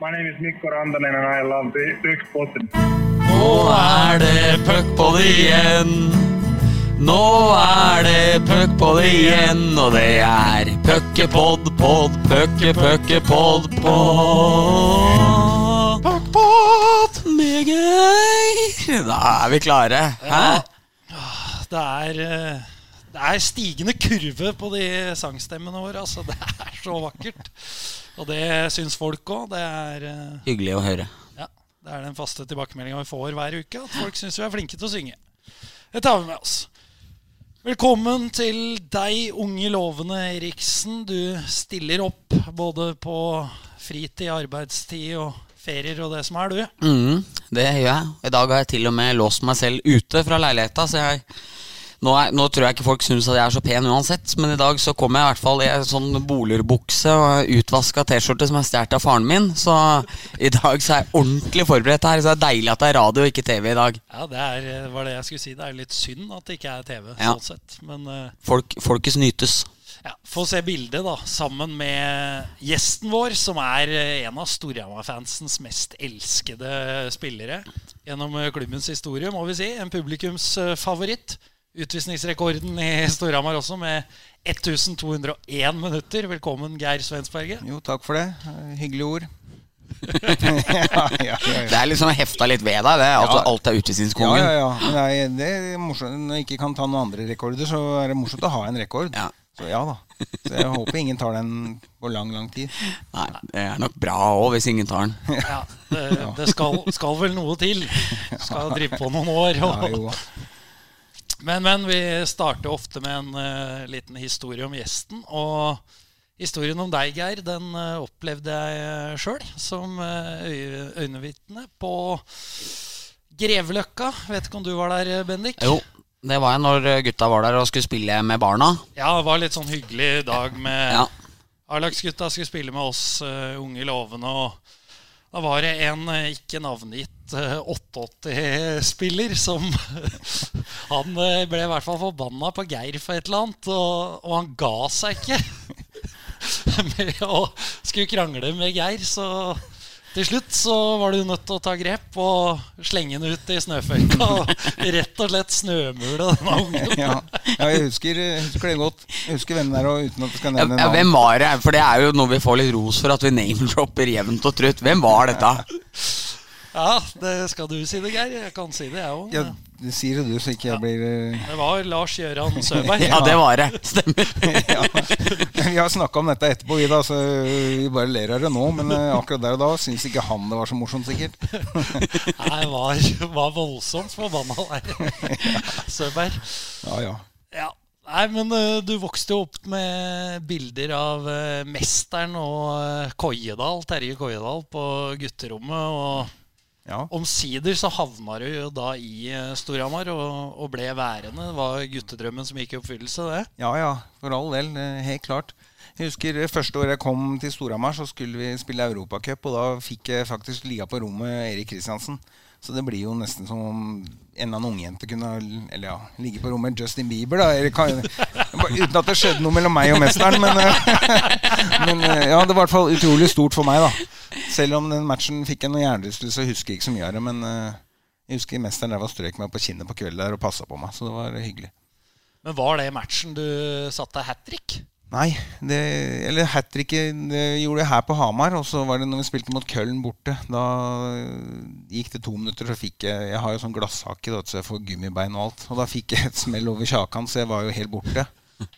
My name is Mikko Randanen and I love the Puckpodden. Nå er det puckpod igjen. Nå er det puckpod igjen, og det er puckepod, pod, pucke, puckepod, pod. Puckpod med Geir. Da er vi klare. Hæ? Det er, eh, det er stigende kurve på de sangstemmene våre. Altså, det er så vakkert. Og det syns folk òg. Det, er, uh, Hyggelig å høre. ja, det er den faste tilbakemeldinga vi får hver uke. At folk syns vi er flinke til å synge. Det tar vi med oss. Velkommen til deg, unge lovende Eriksen. Du stiller opp både på fritid, arbeidstid og ferier og det som er, du. Mm, det gjør jeg. I dag har jeg til og med låst meg selv ute fra leiligheta, så jeg nå, er, nå tror jeg ikke folk syns at jeg er så pen uansett, men i dag så kom jeg i hvert fall i en sånn bolerbukse og utvaska T-skjorte som er stjålet av faren min. Så i dag så er jeg ordentlig forberedt her, så det er deilig at det er radio og ikke TV i dag. Ja, det er, eh, var det jeg skulle si. Det er litt synd at det ikke er TV, Ja. sånn sett. Men uh... Folk, Folkes nytes. ja, få se bildet, da, sammen med gjesten vår, som er eh, en av Storhamar-fansens mest elskede spillere gjennom klubbens historie, må vi si. En publikumsfavoritt. Utvisningsrekorden i Storhamar også, med 1201 minutter. Velkommen, Geir Svensberget. Jo, takk for det. Hyggelige ord. ja, ja, ja, Det er liksom hefta litt ved deg, det. At Ja. alt er ja, utvisningskongen. ja, ja. ja. det er, det er morsomt. Når jeg ikke kan ta noen andre rekorder, så er det morsomt å ha en rekord. Ja. Så ja da. Så jeg håper ingen tar den på lang, lang tid. Nei, det er nok bra òg, hvis ingen tar den. Ja, det, det skal, skal vel noe til. Skal drive på noen år. Ja, Og, jo. Men, men vi starter ofte med en uh, liten historie om gjesten. Og historien om deg, Geir, den uh, opplevde jeg sjøl som uh, øyenvitne på Greveløkka. Vet ikke om du var der, Bendik? Jo, det var jeg når gutta var der og skulle spille med barna. Ja, det var litt sånn hyggelig dag med Ja. A-lagsgutta skulle spille med oss uh, unge lovende. Og da var det en eh, ikke navngitt uh, 88-spiller som Han eh, ble i hvert fall forbanna på Geir for et eller annet, og, og han ga seg ikke med å skulle krangle med Geir. Så til slutt så var du nødt til å ta grep og slenge den ut i snøføyka. Og rett og slett snømule denne ungen. Ja, ja jeg husker, husker det godt. Jeg husker hvem det er, og uten at du skal Ja, nevne ja, hvem var det? For det er jo noe vi får litt ros for, at vi name-dropper jevnt og trutt. Hvem var dette? Ja, det skal du si det, Geir. Jeg kan si det, jeg òg. Ja, det sier du, så ikke jeg blir eh, Det var Lars Gjøran Søberg. Ja, det var det. Stemmer. ja. Vi har snakka om dette etterpå, vi da, så vi bare ler av det nå. Men eh, akkurat der og da syns ikke han det var så morsomt, sikkert. Nei, var, var voldsomt forbanna der. Søberg. Ja, ja. Ja. Nei, men eh, du vokste jo opp med bilder av mesteren og Koiedal, Terje Koiedal, på gutterommet. Og ja. omsider så havna du jo da i eh, Storhamar og, og ble værende. Det var guttedrømmen som gikk i oppfyllelse, det. Ja ja, for all del. Helt klart. Jeg husker eh, Første året jeg kom til Storhamar, så skulle vi spille Europacup. Og da fikk jeg faktisk ligge på rommet Erik Kristiansen. Så det blir jo nesten som om en eller annen ungjente kunne Eller ja, ligge på rommet Justin Bieber. da eller, Uten at det skjedde noe mellom meg og mesteren. Men, eh, men eh, ja, det var i hvert fall utrolig stort for meg, da. Selv om den matchen fikk jeg noe hjernerystelse, husker jeg ikke så mye av det. Men eh, jeg husker mesteren der var strøk meg på kinnet på kvelden der og passa på meg. Så det var hyggelig. Men var det matchen du satte hat trick? Nei, det, eller hat tricket gjorde jeg her på Hamar. Og så var det når vi spilte mot Køllen borte. Da gikk det to minutter, så fikk jeg Jeg har jo sånn glasshake, da, så jeg får gummibein og alt. Og da fikk jeg et smell over kjakan, så jeg var jo helt borte.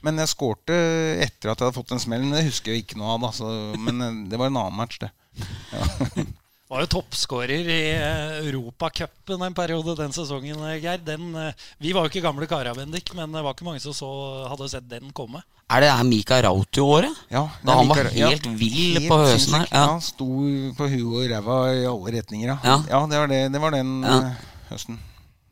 Men jeg skårte etter at jeg hadde fått den smellen. det husker jeg jo ikke noe av. Da, så, men eh, det var en annen match, det. Var jo toppskårer i eh, Europacupen en periode den sesongen, eh, Geir. Den, eh, vi var jo ikke gamle karer, Bendik, men det var ikke mange som så, hadde sett den komme. Er det her Mika Rauti-året? Ja, Da han var helt helt vill helt på høsten her, ja. Ja. Sto på huet og ræva i alle retninger. Ja, Ja. det, var det, det var den Ja. høsten.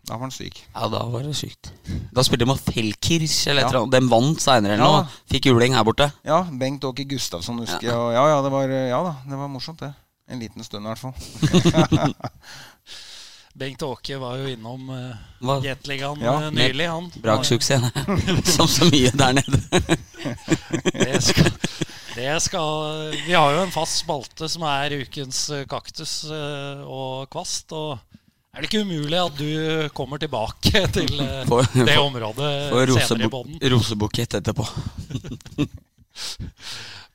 Da var han syk. Ja, da var det sykt. Da spilte de mot Felkirch eller et Ja. eller annet. De vant seinere eller Ja. noe. Fikk juling her borte. Ja, Bengt Åke Gustavsson husker jeg. Ja, ja, det var, ja da, det var morsomt, det. En liten stund, i hvert fall. Bengt Åke var jo innom uh, Jetligaen Gateligaen Ja, eh, nylig, han. Braksuksess, som så mye der nede. Det skal, Det skal, vi har jo en fast spalte som er ukens eh, kaktus uh, og kvast. Og er det ikke umulig at du kommer tilbake til uh, For- det for- området Og senere i båten? rosebukett etterpå.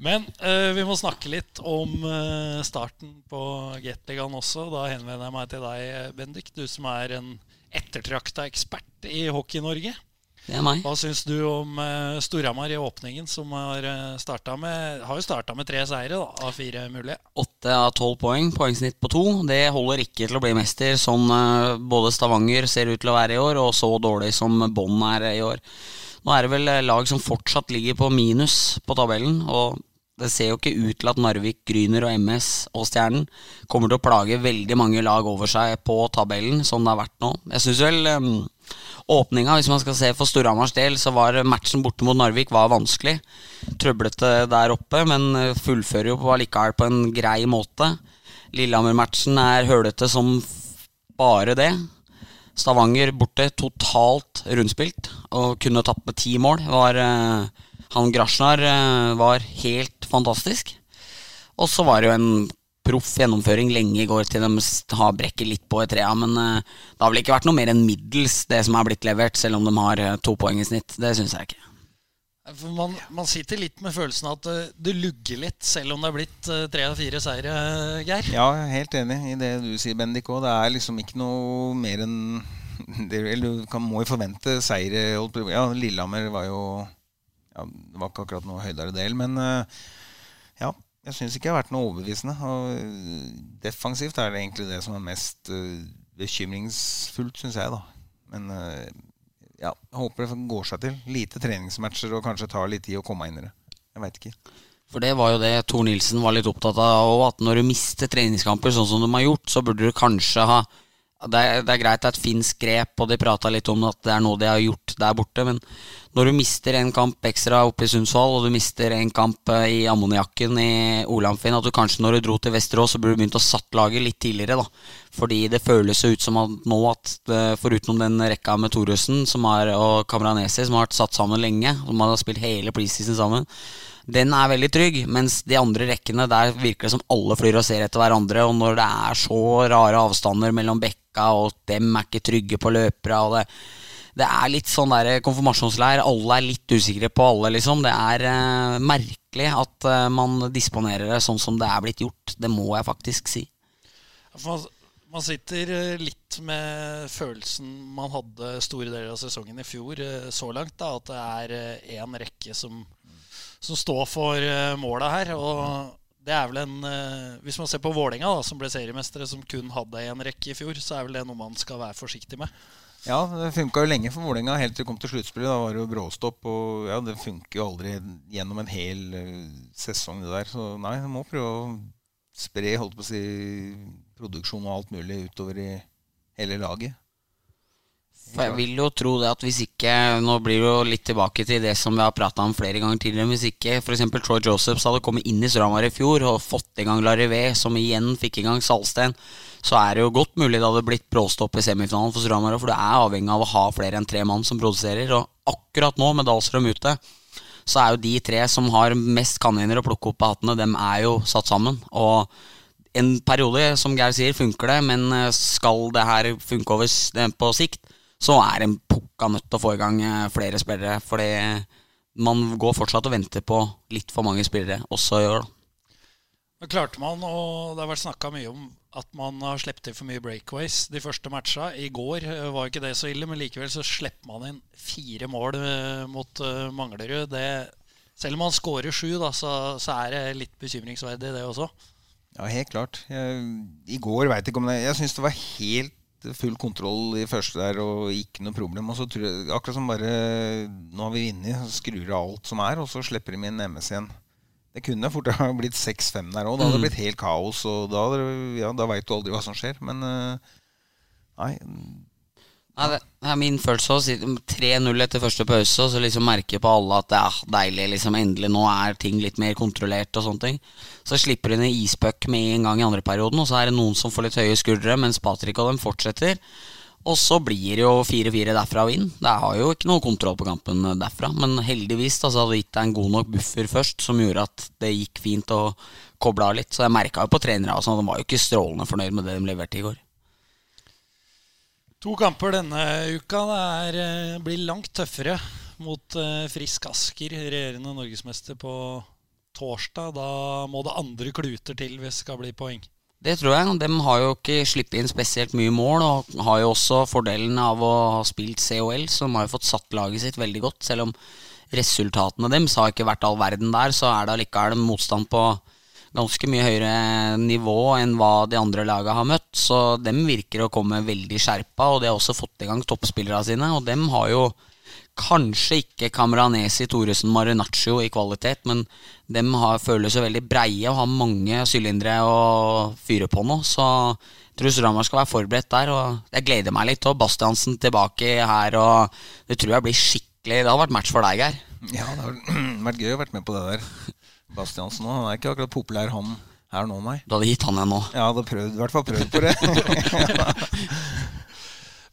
Men eh, vi må snakke litt om eh, starten på Gateligaen også. Da henvender jeg meg til deg, Bendik. Du som er en ettertrakta ekspert i Hockey-Norge. Det er meg. Hva syns du om uh, Storhamar i åpningen, som har, uh, starta med, har jo starta med tre seire da, av fire mulige? Åtte av tolv poeng, poengsnitt på to. Det holder ikke til å bli mester, sånn eh, både Stavanger ser ut til å være i år, og så dårlig som Bånn er i år. Nå er det vel eh, lag som fortsatt ligger på minus på tabellen, og det ser jo ikke ut til at Narvik, Gryner og MS og Stjernen kommer til å plage veldig mange lag over seg på tabellen, som det har vært nå. Jeg syns vel um, åpninga, hvis man skal se for Storhamars del, så var matchen borte mot Narvik var vanskelig. Trøblete der oppe, men eh, fullfører jo på allikevel på en grei måte. Lillehammer-matchen er hølete som bare det. Stavanger borte, totalt rundspilt, og kunne tapt med ti mål. Var, uh, han Grasjnar uh, var helt fantastisk. Og så var det jo en proff gjennomføring lenge i går til de har brekket litt på i trea, men eh, det har vel ikke vært noe mer enn middels det som er blitt levert, selv om de har eh, to poeng i snitt. Det syns jeg ikke. For man, man sitter litt med følelsen av at uh, det lugger litt, selv om det er blitt uh, tre av fire seire, uh, Geir. Ja, jeg er helt enig i det du sier, Bendik. Og det er liksom ikke noe mer enn det, eller Du kan, må jo forvente seire. Ja, Lillehammer var jo ja, Det var ikke akkurat noe høydere del, men eh, ja. Jeg syns ikke det har vært noe overbevisende. Og defensivt er det egentlig det som er mest eh, bekymringsfullt, syns jeg, da. Men eh, ja, jeg håper det går seg til. Lite treningsmatcher og kanskje tar litt tid å komme inn i det. Jeg veit ikke. For det var jo det Tor Nilsen var litt opptatt av òg, at når du mister treningskamper sånn som de har gjort, så burde du kanskje ha det er, det er greit det er et finsk grep, og de prata litt om at det er noe de har gjort der borte, men når du mister en kamp ekstra oppe i Sundsvall, og du mister en kamp eh, i ammoniakken i Olamfinn, at du kanskje når du dro til Vesterås, så burde du begynt å satt laget litt tidligere, da. Fordi det føles jo ut som at nå at eh, foruten den rekka med Thoresen og Kamranesi, som har vært satt sammen lenge, som har spilt hele preseason sammen, den er veldig trygg, mens de andre rekkene der virker det som alle flyr og ser etter hverandre. Og når det er så rare avstander mellom bekka, og dem er ikke trygge på løpere og det, det er litt sånn der konfirmasjonsleir. Alle er litt usikre på alle, liksom. Det er uh, merkelig at uh, man disponerer det sånn som det er blitt gjort. Det må jeg faktisk si. Man, man sitter eh, litt med følelsen man hadde store deler av sesongen i fjor så langt, da, at det er én rekke som, som står for måla her. Og det er vel en eh, Hvis man ser på Vålerenga, som ble seriemestere, som kun hadde én rekke i fjor, så er vel det noe man skal være forsiktig med. Ja, det funka jo lenge for Vålerenga, helt til det kom til sluttspillet. Da var det jo bråstopp. Og ja, det funker jo aldri gjennom en hel eh, sesong, det der. Så nei, du må prøve å spre holdt på å si, produksjon og alt mulig utover i hele laget. For jeg vil jo tro det at hvis ikke Nå blir det jo litt tilbake til det som vi har prata om flere ganger tidligere. Hvis ikke f.eks. Troy Josephs hadde kommet inn i Storhamar i fjor og fått i gang Larivé, som igjen fikk i gang Salsten, så er det jo godt mulig det hadde blitt bråstopp i semifinalen for Storhamar. For du er avhengig av å ha flere enn tre mann som produserer. Og akkurat nå, med Dahlstrøm ute, så er jo de tre som har mest kaniner å plukke opp av hattene, dem er jo satt sammen. Og en periode, som Geir sier, funker det, men eh, skal det her funke over eh, på sikt, så er en pukka nødt til å få i gang eh, flere spillere. Fordi man går fortsatt og venter på litt for mange spillere også i år. da. Klarte man, og det har vært snakka mye om at man har sluppet til for mye breakaways de første matcha. I går eh, var ikke det så ille, men likevel så slipper man inn fire mål eh, mot Manglerud. Det, selv om man skårer sju, da, så, så er det litt bekymringsverdig, det også. Ja, helt klart. Jeg, I går veit jeg ikke om det Jeg syns det var helt full kontroll i første der og ikke noe problem. Og så tror jeg, akkurat som bare Nå har vi vunnet, skrur av alt som er, og så slipper de inn MS igjen. Det kunne fort ha blitt 6-5 der òg. Da hadde det blitt helt kaos, og da, ja, da veit du aldri hva som skjer. Men eh, nei, Nei, det er min følelse òg. 3-0 etter første pause, og så liksom merker på alle at det er deilig, liksom endelig nå er ting litt mer kontrollert og sånne ting. Så slipper hun en ispuck med en gang i andre perioden, og så er det noen som får litt høye skuldre, mens Patrick og dem fortsetter. Og så blir det jo 4-4 derfra og inn. Det har jo ikke noe kontroll på kampen derfra. Men heldigvis da, så hadde det gitt deg en god nok buffer først, som gjorde at det gikk fint å koble av litt. Så jeg merka jo på trenere at de var jo ikke strålende fornøyd med det de leverte i går. To kamper denne uka. Det er, eh, blir langt tøffere mot uh, Frisk Asker, regjerende norgesmester, på torsdag. Da må det andre kluter til hvis det skal bli poeng. Det tror jeg. De har jo ikke sluppet inn spesielt mye mål, og har jo også fordelen av å ha spilt COL, de har jo fått satt laget sitt veldig godt. Selv om resultatene deres har ikke vært all verden der, så er det allikevel motstand på ganske mye høyere nivå enn hva de andre lagene har møtt. Så dem virker å komme veldig skjerpa, og de har også fått i gang toppspillerne sine. Og dem har jo Kanskje ikke Camranesi, Thoresen, Marinaccio i kvalitet, men de har, føler seg veldig breie og har mange sylindere å fyre på nå. Så jeg tror Storhamar skal være forberedt der. Og jeg gleder meg litt. Og Bastiansen tilbake her, og det tror jeg blir skikkelig Det har vært match for deg, Geir. Ja, det har vært gøy å være med på det der. Bastiansen òg. Han er ikke akkurat populær, han her nå, nei. Du hadde gitt han en nå? Ja, hadde prøvd, i hvert fall prøvd på det.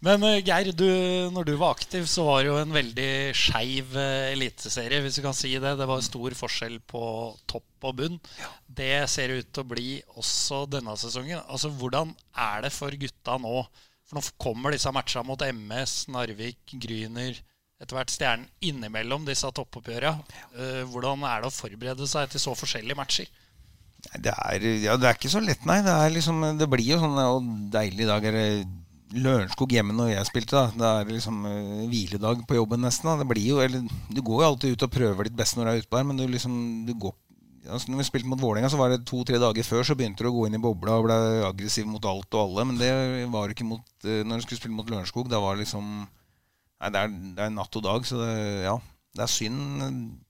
Men uh, Geir, du, når du var aktiv, så var det jo en veldig skeiv uh, eliteserie, hvis du kan si det. Det var stor forskjell på topp og bunn. Ja. Det ser ut til å bli også denne sesongen. Altså, Hvordan er det for gutta nå? For nå kommer disse matchene mot MS, Narvik, Gryner, etter hvert Stjernen innimellom disse toppoppgjørene. Uh, hvordan er det å forberede seg til så forskjellige matcher? Det er, ja, det er ikke så lett, nei. Det, liksom, det blir jo sånn og. Er det Lørenskog hjemme når jeg spilte. da Det er liksom uh, hviledag på jobben nesten. da Det blir jo, eller Du går jo alltid ut og prøver ditt beste når du er ute på her, men du liksom du går altså Når vi spilte mot Vålerenga, så var det to-tre dager før så begynte du å gå inn i bobla og ble aggressiv mot alt og alle. Men det var ikke mot uh, når du skulle spille mot Lørenskog. Da var det liksom Nei, det er, det er natt og dag, så det, ja. Det er synd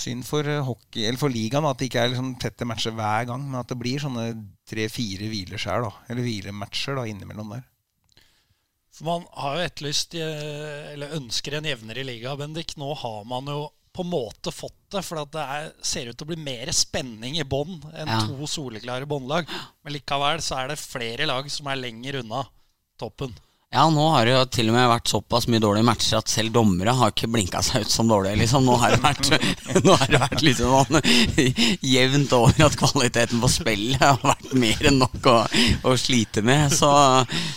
synd for eh, hockey, eller for ligaen at det ikke er liksom tette matcher hver gang, men at det blir sånne tre-fire hvileskjær, da, eller hvilematcher da, innimellom der. For man har jo etterlyst, eh, eller ønsker en jevnere liga, Bendik. Nå har man jo på en måte fått det, for det er, ser ut til å bli mer spenning i bånn enn ja. to soleklare båndlag. Men likevel så er det flere lag som er lenger unna toppen. Ja, nå har det jo til og med vært såpass mye dårlige matcher at selv dommere har ikke blinka seg ut som dårlige. liksom. Nå har det vært, nå har det vært liksom jevnt over at kvaliteten på spillet har vært mer enn nok å, å slite med. Så,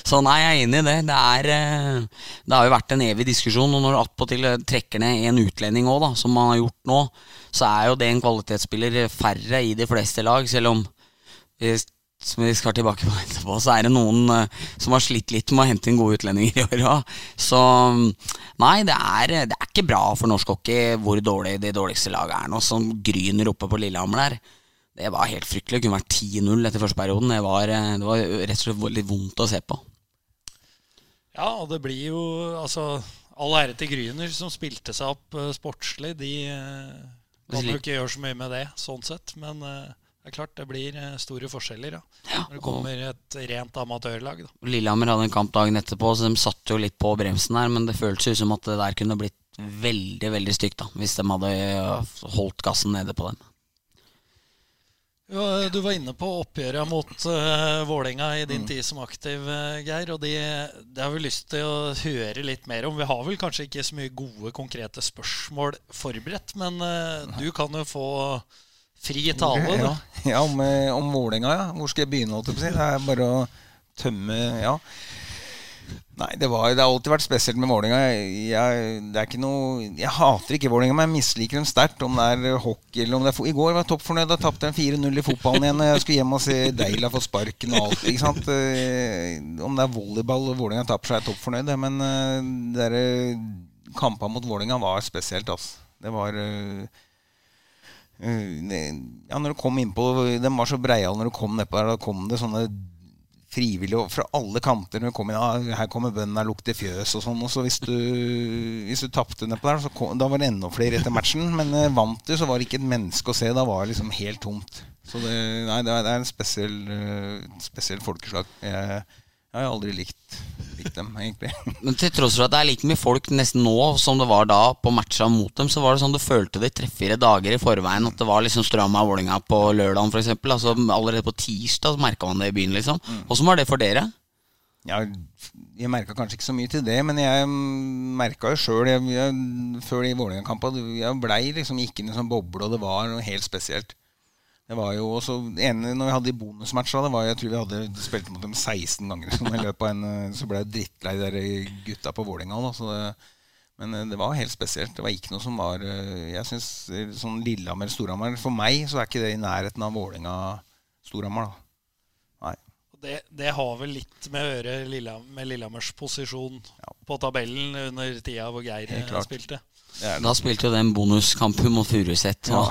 så, nei, jeg er enig i det. Det, er, eh, det har jo vært en evig diskusjon. Og når du attpåtil trekker ned en utlending òg, som man har gjort nå, så er jo det en kvalitetsspiller færre i de fleste lag. Selv om som vi skal tilbake på etterpå, så er det noen uh, som har slitt litt med å hente inn gode utlendinger i år òg. Så nei, det er, det er, ikke bra for norsk hockey hvor dårlig de dårligste lagene er nå. Som Gryner oppe på Lillehammer der. Det var helt fryktelig. Det kunne vært 10-0 etter første perioden. Det var, eh, det var, rett og slett litt vondt å se på. Ja, og det blir jo altså All ære til Gryner, som spilte seg opp uh, sportslig. De uh, kan jo ikke gjøre så mye med det, sånn sett. Men uh, det er klart det blir eh, store forskjeller ja. Når det kommer et rent amatørlag. Da. Lillehammer hadde en kamp dagen etterpå, så de satt jo litt på bremsen her. Men det føltes jo som at det der kunne blitt veldig veldig stygt da, hvis de hadde eh, holdt gassen nede på dem. Ja, du var inne på oppgjøret mot uh, Vålerenga i din mm. tid som aktiv, uh, Geir. Og det de har vi lyst til å høre litt mer om. Vi har vel kanskje ikke så mye gode, konkrete spørsmål forberedt, men uh, du kan jo få Fri tale, ja, ja, om, eh, om Vålerenga, ja. Hvor skal jeg begynne? Det er bare å tømme Ja. Nei, det, var, det, har alltid vært spesielt med Vålerenga. Jeg, jeg hater ikke Vålerenga, men jeg misliker dem sterkt. Om det er hockey eller om det er I går var jeg toppfornøyd. Da tapte de 4-0 i fotballen igjen. Jeg skulle hjem og se Deila få sparken og alt. Ikke sant? Eh, om det er volleyball og Vålerenga taper, så er jeg toppfornøyd. Men uh, kampene mot Vålerenga var spesielt. Altså. Det var Eh, ja, når du kom innpå De var så breiale når du kom nedpå der. Da kom det sånne frivillige fra alle kanter. Når du kom inn, ja, her kommer bøndene, lukter fjøs og sånn. Og så hvis du, hvis du tapte nedpå der, kom, da var det enda flere etter matchen. Men eh, vant du, så var det ikke et menneske å se. Da var det liksom helt tomt. Så det, nei, det er, en spesiell, uh, spesiell folkeslag. Jeg, jeg har aldri likt, likt, dem, egentlig. Men til tross for at det er like mye folk nesten nå som det var da på matcha mot dem, så var det sånn du følte det tre-fire dager i forveien at det var liksom Strømma Vålinga på lørdagen f.eks. Altså, allerede på tirsdag merka man det i byen, liksom. Åssen mm. var det for dere? Ja, jeg merka kanskje ikke så mye til det, men jeg merka jo sjøl før de Vålerenga-kampene Jeg blei liksom inn i en sånn boble, og det var noe helt spesielt. Det var jo også ene når vi hadde de bonusmatcha, det var jeg tror vi hadde spilt mot dem 16 ganger. Så, i løpet av en, så ble jeg drittlei de gutta på Vålerenga. Men eh, det var helt spesielt. Det var ikke noe som var eh, Jeg synes sånn Lillehammer-Storhamar For meg så er ikke det i nærheten av Vålerenga-Storhamar. Nei. Det, det, har vel litt med å gjøre med Lillehammers posisjon ja. på tabellen under tida hvor Geir spilte. Da spilte jo den bonuskampen mot Furuset. Ja.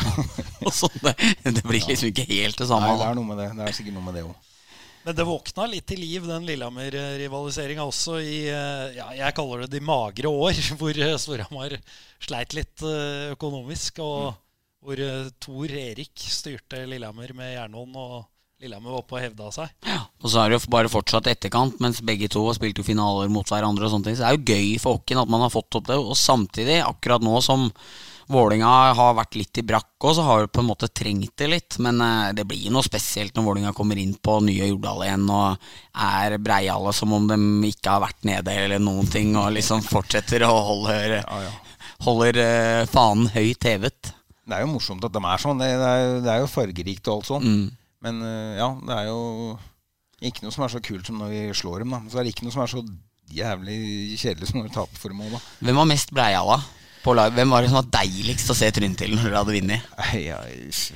det, det, blir liksom ikke helt det samme. Nei, det er noe med det. Det er sikkert noe med det òg. Men det våkna litt til liv, den Lillehammer-rivaliseringa også i eh, ja, jeg kaller det de magre år, hvor eh, Storhamar sleit litt eh, økonomisk. Og mm. hvor Tor Erik styrte Lillehammer med jernhånd. og Lillehammer var oppe og hevda seg. Ja, og så er det jo bare fortsatt etterkant, mens begge to har spilt jo finaler mot hverandre. og sånne ting Så det er jo gøy for Hokken at man har fått opp det. Og samtidig, akkurat nå som Vålinga har vært litt i brakk òg, så har vi på en måte trengt det litt. Men eh, det blir noe spesielt når Vålinga kommer inn på nye Jordal igjen og er breiale som om de ikke har vært nede eller noen ting, og liksom fortsetter å holde ja, ja. holder uh, fanen høyt hevet. Det er jo morsomt at de er sånn. Det er, det er jo fargerikt og alt sånn. Mm. Men uh, ja, det er jo ikke noe som er så kult som når vi slår dem. da Så er det ikke noe som er så jævlig kjedelig som når vi taper for mål. da Hvem var mest breiala på lag? Hvem var det som var deiligst å se trynet til når dere hadde vunnet? Ja,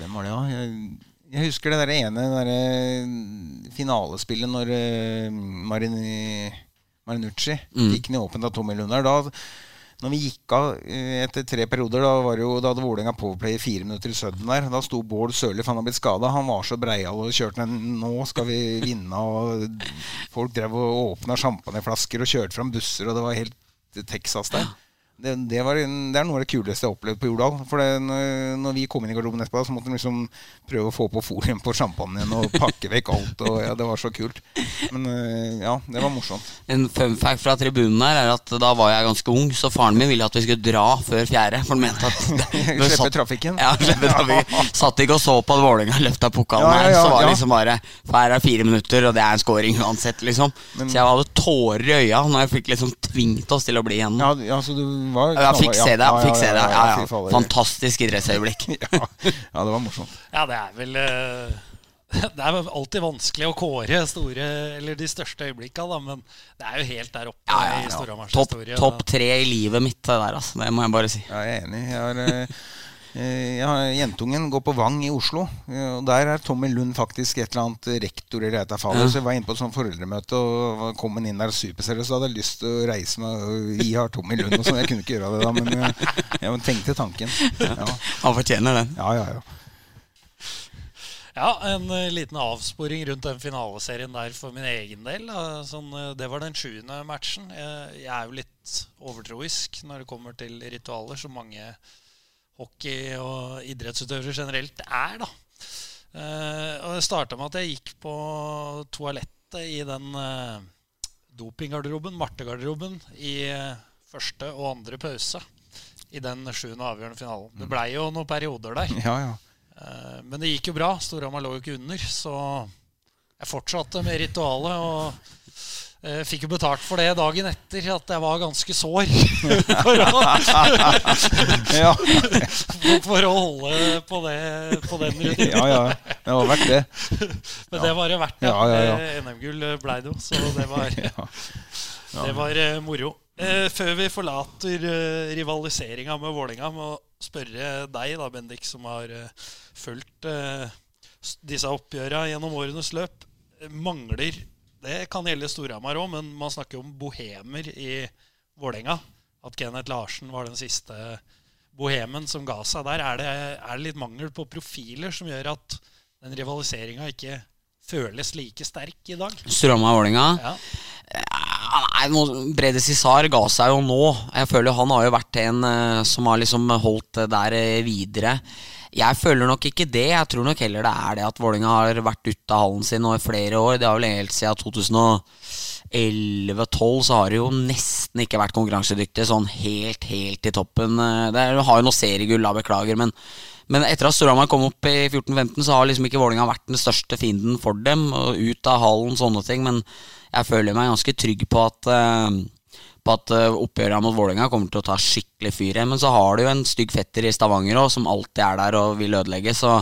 hvem var det, da? Jeg, jeg husker det der ene der finalespillet når uh, Marini, Marinucci mm. gikk ned åpent av Tommy Lundar. Da når vi gikk av eh, etter tre perioder, da, var jo, da hadde Vålerenga powerplay fire minutter i sudden der. Da sto Bård Sørli, for han hadde blitt skada. Han var så breial og kjørte den Nå skal vi vinne. Og folk drev og åpna champagneflasker og kjørte fram busser, og det var helt Texas der det, det, var, det, er noe av det kuleste jeg har opplevd på Jordal. For det, når, når, vi kom inn i garderoben etterpå, så måtte vi liksom prøve å få på folien på sjampanjen og pakke vekk alt. Og ja, Det var så kult. Men eh, ja, det var morsomt. En fun fact fra tribunen her er at da var jeg ganske ung, så faren min ville at vi skulle dra før fjerde. For han mente at Slippe trafikken? Ja, slippe trafikken. Satt ikke og så på at Vålerenga løfta pokalen ja, ja, her. Så var det liksom bare Her er fire minutter, og det er en scoring uansett, liksom. Men, så jeg hadde tårer i øya når jeg fikk liksom tvingt oss til å bli igjen. Ja, ja, så du var Ja, fikk se det. Fikk se det. Ja, ja. Fantastisk idrettsøyeblikk. ja, det var morsomt. Ja, det er vel uh, Det er alltid vanskelig å kåre store Eller de største øyeblikka, da, men det er jo helt der oppe ja, ja, ja. i Storhamars historie. Topp tre i livet mitt, det der, altså. Det må jeg bare si. Ja, jeg er enig. Jeg har uh, Eh, jentungen går på Vang i Oslo. Eh, og Der er Tommy Lund faktisk et eller annet rektor. eller et fall. Ja. Så jeg var inne på et sånt foreldremøte og kom inn der superseriøst. og hadde jeg lyst til å reise meg og gi har Tommy Lund. Og sånn. Jeg kunne ikke gjøre det da, men jeg, jeg tenkte tanken. Ja. Han fortjener den. Ja, ja, ja. Ja, en liten avsporing rundt den finaleserien der for min egen del. Sånn, det var den sjuende matchen. jeg er jo litt overtroisk når det kommer til ritualer, så mange hockey og idrettsutøvere generelt er. da. Uh, og Det starta med at jeg gikk på toalettet i den uh, dopinggarderoben, Marte-garderoben, i uh, første og andre pause i den sjuende avgjørende finalen. Det blei jo noen perioder der. Ja, ja. men det gikk jo bra. Storhamar lå jo ikke under, så jeg fortsatte med ritualet. og fikk jo betalt for det dagen etter, at jeg var ganske sår. for, å, for, å, holde på, det, på den rutinen. ja, ja. Det var verdt det. Men det var det verdt. Ja, ja, ja. NM-gull blei det jo, så det var, det var moro. Før vi forlater rivaliseringa med Vålinga må spørre deg, da, Bendik, som har fulgt disse oppgjøra gjennom årenes løp. Mangler det kan gjelde Storhamar òg, men man snakker om bohemer i Vålerenga. At Kenneth Larsen var den siste bohemen som ga seg der. Er det, er det litt mangel på profiler som gjør at den rivaliseringa ikke føles like sterk i dag? Storhamar-Vålerenga? Ja. Nei, Brede Cissar ga seg jo nå. Jeg føler Han har jo vært en uh, som har liksom holdt det der uh, videre. Jeg føler nok ikke det. Jeg tror nok heller det er det at Vålinga har vært ute av hallen sin nå i flere år. Det har vel helt siden 2011-2012 så har det jo nesten ikke vært konkurransedyktig sånn helt, helt i toppen. Det har jo noe seriegull, da, beklager, men, Men etter at Storhamar kom opp i 14-15, så har liksom ikke Vålinga vært den største fienden for dem. Og ut av hallen, sånne ting. Men jeg føler meg ganske trygg på at uh, På at uh, oppgjøret mot Vålinga kommer til å ta skikkelig fyr. Men så har du jo en stygg fetter i Stavanger òg, som alltid er der og vil ødelegge. Så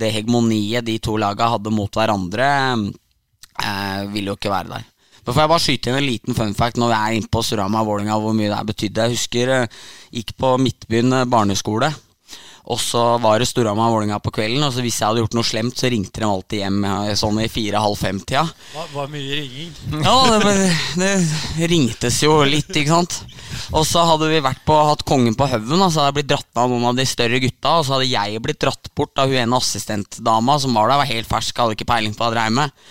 det hegemoniet de to laga hadde mot hverandre, eh, vil jo ikke være der. Da får jeg bare skyte inn en liten fun fact når vi er inne på Storhamar Vålinga, hvor mye det her betydde. Jeg husker jeg gikk på Midtbyen barneskole. Og så var det Storhamar Vålerenga på kvelden. Og så hvis jeg hadde gjort noe slemt, så ringte de alltid hjem sånn i fire-halv fem-tida. Det var mye ringing. Ja, det, det, ringtes jo litt, ikke sant. Og så hadde vi vært på, hatt Kongen på haugen, og så hadde jeg blitt dratt av noen av de større gutta. Og så hadde jeg blitt dratt bort av hun ene assistentdama som var der, var helt fersk, hadde ikke peiling på hva jeg dreiv med.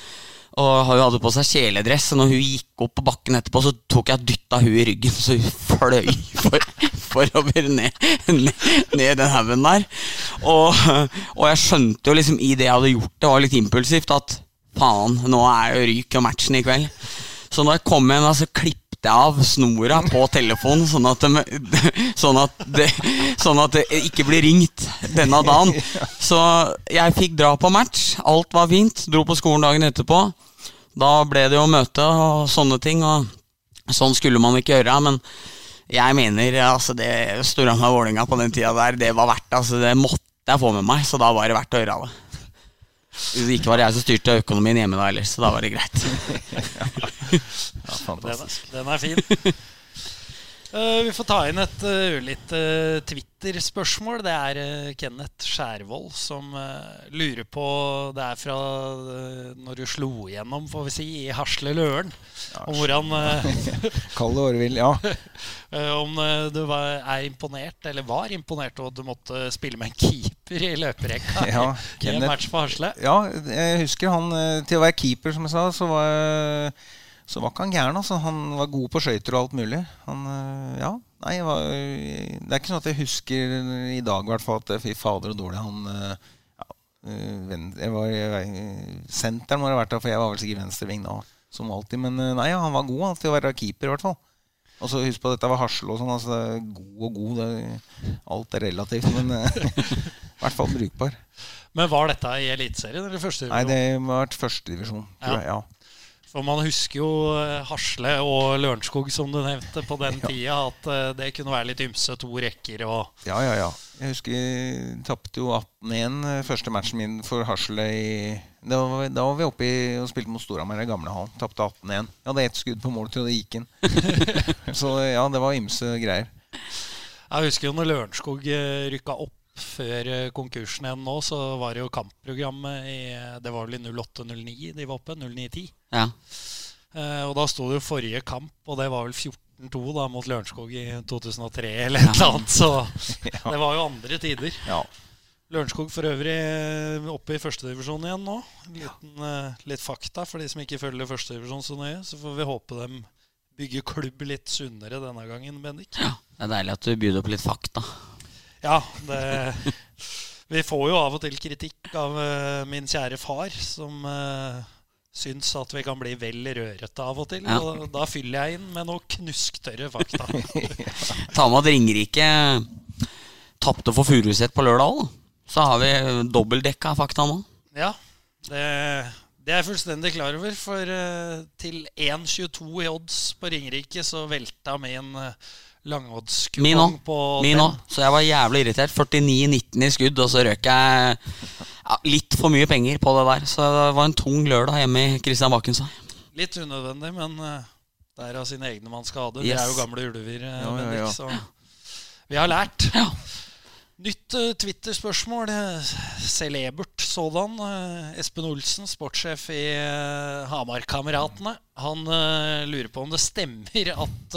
Og hun hadde på seg kjeledress, og når hun gikk opp på bakken etterpå, så tok jeg dytta hun i ryggen, så hun fløy for, forover ned, ned, ned den haugen der. Og, og, jeg skjønte jo liksom i det jeg hadde gjort, det var litt impulsivt, at faen, nå er jo ryk og matchen i kveld. Så da jeg kom hjem, så klippet jeg av snora på telefonen, sånn at, det, sånn, at det, sånn at det ikke blir ringt denne dagen. Så jeg fikk dra på match. Alt var fint. Dro på skolen dagen etterpå. Da ble det jo møte og sånne ting. Og sånn skulle man ikke gjøre. Men jeg mener altså det Storhamar-Vålerenga på den tida der, det var verdt altså Det måtte jeg få med meg, så da var det verdt å gjøre det. Ikke var jeg som styrte økonomien hjemme da ellers, så da var det greit. ja, fantastisk. Den, den er fin. Uh, vi får ta inn et ørlite uh, uh, Twitter-spørsmål. Det er uh, Kenneth Skjærvold som lurer på Det er fra når du slo igjennom, får vi si, i Hasle Løren. Ja, om hvordan Kall det årevill, ja. om du var, er imponert, eller var imponert over at du måtte spille med en keeper i løperekka ja, i en match på Hasle. Ja, jeg husker han Til å være keeper, som jeg sa, så var jeg så var ikke han gæren. Altså. Han var god på skøyter og alt mulig. Han, eh, ja, nei, var, det er ikke sånn at jeg husker i dag hvert fall at fy fader og dårlig han eh, ja, eh, jeg var, Senteren må ha vært der, for jeg var vel sikkert venstreving da. Som alltid. Men nei, ja, han var god til å være keeper, i hvert fall. Og så Husk på at dette var Hasle og sånn. Altså, god og god. Det, alt er relativt. Men i hvert fall brukbar. Men var dette i Eliteserien eller førstedivisjon? Nei, det har vært førstedivisjon. Ja. ja. For man husker jo eh, Hasle og Lørenskog, som du nevnte, på den tida. At eh, det kunne være litt ymse, to rekker og Ja, ja, ja. Jeg husker jeg tapte jo 18-1 eh, første matchen min for Hasle i da var, da var vi oppe i, og spilte mot Storhamar i gamlehallen. Tapte 18-1. Jeg hadde ett skudd på mål til det gikk inn. Så ja, det var ymse greier. Jeg husker jo når Lørenskog rykka opp før eh, konkursen igjen nå, så var det jo kampprogrammet i Det var vel i 08-09 de var oppe? 09-10. Ja. Eh, og da sto det jo forrige kamp, og det var vel 14-2 da mot Lørenskog i 2003 eller et eller annet. Så det var jo andre tider. Ja. Lørenskog for øvrig eh, oppe i førstedivisjon igjen nå. Liten, eh, litt fakta for de som ikke følger førstedivisjon så nøye. Så får vi håpe dem bygger klubb litt sunnere denne gangen, Bendik. Ja, Det er deilig at du byr opp litt fakta. Ja, det, vi får jo av og til kritikk av uh, min kjære far, som uh, syns at vi kan bli vel rørete av og til. Ja. Og da fyller jeg inn med noe knusktørre fakta. Ta med at Ringerike tapte for Furuset på lørdag. Så har vi dobbeltdekka fakta nå. Ja, det, det er jeg fullstendig klar over. For uh, til 1,22 i odds på Ringerike så velta min uh, langhoddskupong på Min òg. Så jeg var jævlig irritert. 49-19 i skudd, og så røk jeg ja, litt for mye penger på det der. Så det var en tung lørdag hjemme i Kristian Bakkensvei. Litt unødvendig, men uh, det er av sine egne man skader. Yes. Vi er jo gamle ulver, ja, ja, ja, så vi har lært. Ja. Nytt uh, Twitter-spørsmål. Celebert sådan. Uh, Espen Olsen, sportssjef i uh, Hamar-kameratene. Han lurer på om det stemmer at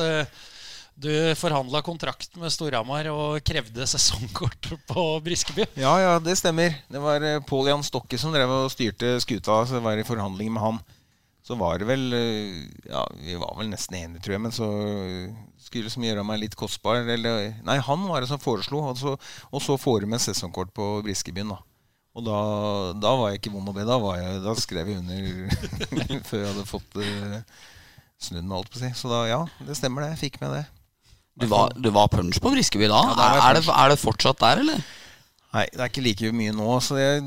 du forhandla kontrakt med Storhamar og krevde sesongkort på Briskeby? Ja, ja, det stemmer. Det var eh, Pål Jan Stokke som drev og styrte skuta. Så var i forhandling med han. Så var det vel eh, Ja, vi var vel nesten enige, tror jeg. Men så skulle som gjøre meg litt kostbar. Eller, nei, han var det som foreslo. Og så, og så får du med sesongkort på Briskebyen, da. Og da, da, var jeg ikke vond å be. Da, jeg, da skrev jeg under før jeg hadde fått uh, snudd meg, alt på å si. Så da, ja, det stemmer det. Jeg fikk med det. Du var, du var punch på Briskeby da? Ja, er, det, er, det, fortsatt der, eller? Nei, det er ikke like mye nå. Så jeg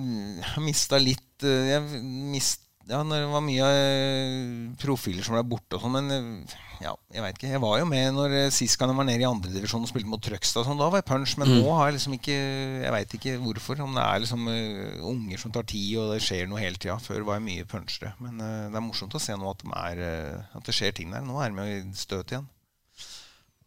har mista litt eh, Jeg mist, Ja, når det var mye eh, profiler som ble borte og sånn, men eh, ja, jeg veit ikke. Jeg var jo med når sist gang jeg var nede i andredivisjon og spilte mot Trøgstad. Sånn, da var jeg punch, men nå har jeg liksom ikke Jeg veit ikke hvorfor. Om det er liksom uh, unger som tar tid, og det skjer noe hele tida. Før var jeg mye punchere. Men uh, det er morsomt å se nå at, de er, uh, at det skjer ting der. Nå er de jo i støt igjen.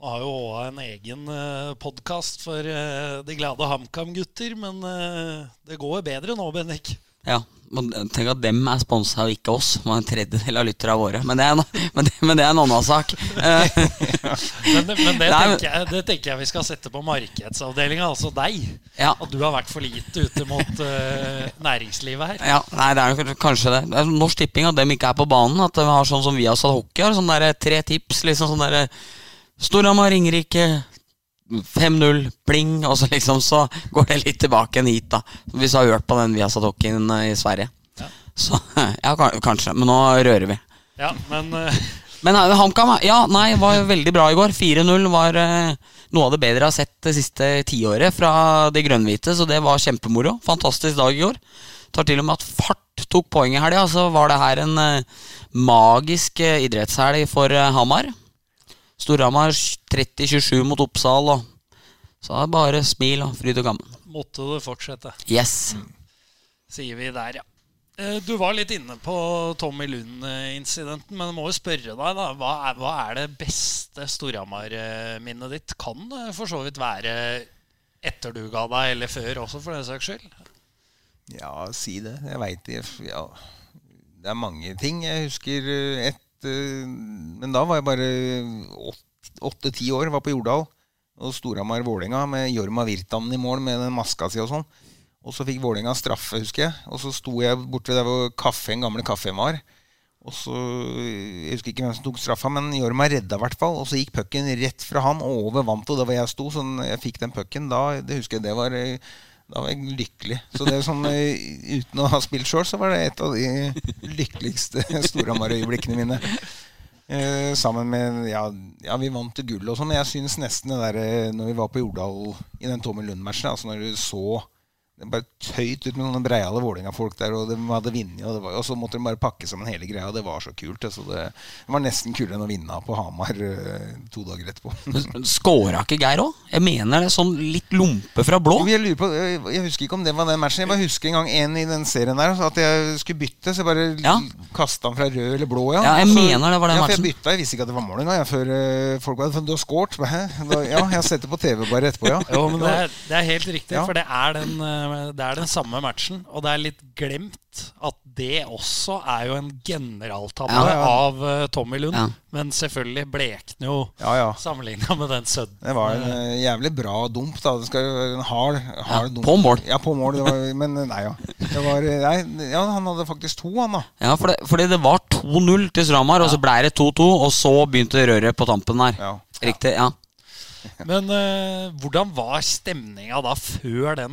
Vi har jo òg en egen uh, podkast for eh, de glade HamKam-gutter, men eh, det går bedre nå, Bendik. Ja, men Tenk at dem er sponsa og ikke oss. Man er en tredjedel av lytterne våre. Men det er, en- men det, men det er en annen sak. Eh, Men, det- men det, tenker jeg, det tenker jeg vi skal sette på markedsavdelinga, altså deg. ja. At du har vært for lite ute mot uh, næringslivet her. Ja, nei, det er kanskje det. det er Norsk Tipping at dem ikke er på banen. At de har sånn som vi har satt hockey. Har sånn der, tre tips. liksom sånn der, Storhamar, Ringerike, 5-0, pling. Og så liksom så går det litt tilbake igjen hit, da. Hvis du har hørt på den vi har satt hockeyen eh, i Sverige. Ja. Så ja, kanskje. Men nå rører vi. Ja, men uh... Men eh, HamKam ja, nei, var veldig bra i går. 4-0 var uh, noe av det bedre jeg har sett det siste tiåret fra de grønnhvite, så det var kjempemoro. Fantastisk dag i går. Tar til og med at fart tok poeng i helga, så var det her en uh, magisk idrettshelg for Hamar. Storhamar 30-27 mot Oppsal, og så er det bare smil og fryd og gammen. måtte det fortsette, Yes. sier vi der, ja. Eh, Du var litt inne på Tommy Lund-incidenten, men jeg må jo spørre deg, da. Hva er, hva er det beste Storhamar-minnet ditt? Kan det for så vidt være etter du ga deg, eller før også, for den saks skyld? Ja, si det. Jeg veit det. Ja. Det er mange ting. Jeg husker eh, et eh, Men da var jeg bare åtte-ti år. Var på Jordal. Og Storhamar-Vålerenga med Jorma Virtanen i mål med den maska si og sånn. Og så fikk Vålerenga straffe, husker jeg. Og så sto jeg borte der hvor kaffen, gamle kaffen var. Og så, Jeg husker ikke hvem som tok straffa, men Jorma redda i hvert fall. Og så gikk pucken rett fra han og over vantet, og der hvor jeg sto. Så jeg fikk den pucken da, det husker jeg, det var eh, da var jeg lykkelig. Så det er sånn, eh, Uten å ha spilt sjøl, så var det et av de lykkeligste Storhamar-øyeblikkene mine. Eh, sammen med ja, ja, vi vant til gull og sånn, men jeg syns nesten det der eh, når vi var på Jordal i den Tommy Lund-matchen, altså når du så det bare tøyt ut med noen breiale Vålerenga-folk der, og de hadde vunnet, og, og så måtte de bare pakke sammen hele greia. og Det var så kult. Altså det, det var nesten kulere enn å vinne på Hamar eh, to dager etterpå. Skåra ikke Geir òg? Jeg mener det. Sånn litt lompe fra blå. Jeg, lurer på, jeg, jeg husker ikke om det var den matchen. Jeg bare husker en gang en i den serien der at jeg skulle bytte. Så jeg bare Ja. kasta den fra rød eller blå. Ja, Ja, jeg så- mener det var den ja, for. Jeg bytta, jeg visste ikke at det var mål engang. Før eh, folk var Du har scoret? Ja, jeg har sett det på TV bare etterpå, ja. Jo, men det er, det er helt riktig, Ja. for det er, den, eh, det er den samme matchen. Og det er litt glemt at det også er jo en generaltabbe Ja, ja. av eh, Tommy Lund. Ja. Men selvfølgelig blekner jo Ja, ja. sammenligna med den Sudden. Det var en eh, jævlig bra dump. da Det skal jo være en hard, hard Ja, dump. på mål. Ja, på mål. Det var, men eh, nei, ja. Det var, eh, nei, ja. Han hadde faktisk to, han da. Ja, for det, fordi det var 2-0 til Stramar, og så ble det 2-2, og så begynte røret på tampen der. Ja. Riktig, ja. Men uh, hvordan var stemninga da før den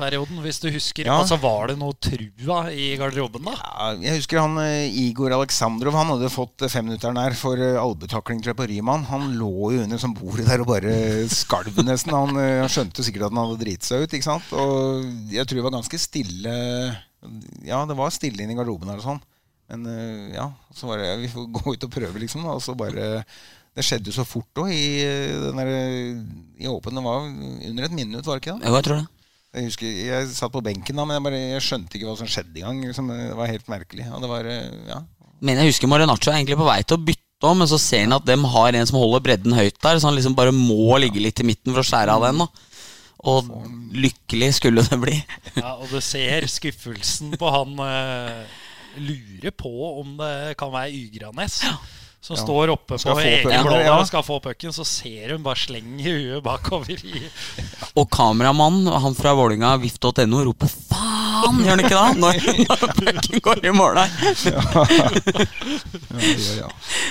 Sudden-perioden, hvis du husker? Ja. Altså Var det noe trua i garderoben da? Ja, jeg husker han eh, Igor Aleksandrov Han hadde fått eh, femminutteren der for eh, jeg, på Ryman. Han lå jo under som bordet der og bare skalv nesten. Han, han skjønte sikkert at han hadde driti seg ut. ikke sant? Og jeg tror det var ganske stille Ja, det var stille inne i garderoben her og sånn. Men ja, så var det Vi får gå ut og prøve, liksom. Og så bare Det skjedde jo så fort òg i I åpen. Det var under et minutt, var det ikke det? Jo, jeg tror det. Jeg husker, jeg satt på benken da, men jeg, bare, jeg skjønte ikke hva som skjedde engang. Liksom, det var helt merkelig. Og det var, eh, ja. Men jeg husker Marinaccio er egentlig på vei til å bytte om, men så ser han at dem har en som holder bredden høyt der, så han liksom bare må ligge litt i midten for å skjære av den. da Og lykkelig skulle det bli. Ja, Og du ser skuffelsen på han eh, lurer på om det kan være Ygranes. Som Ja. står oppe Skal på egen blå ja. og skal få pucken. Så ser hun bare slenge huet bakover i Og kameramannen, han fra Vålinga, vift.no, roper 'faen', gjør han ikke da? Når, når pucken går i mål der. Ja,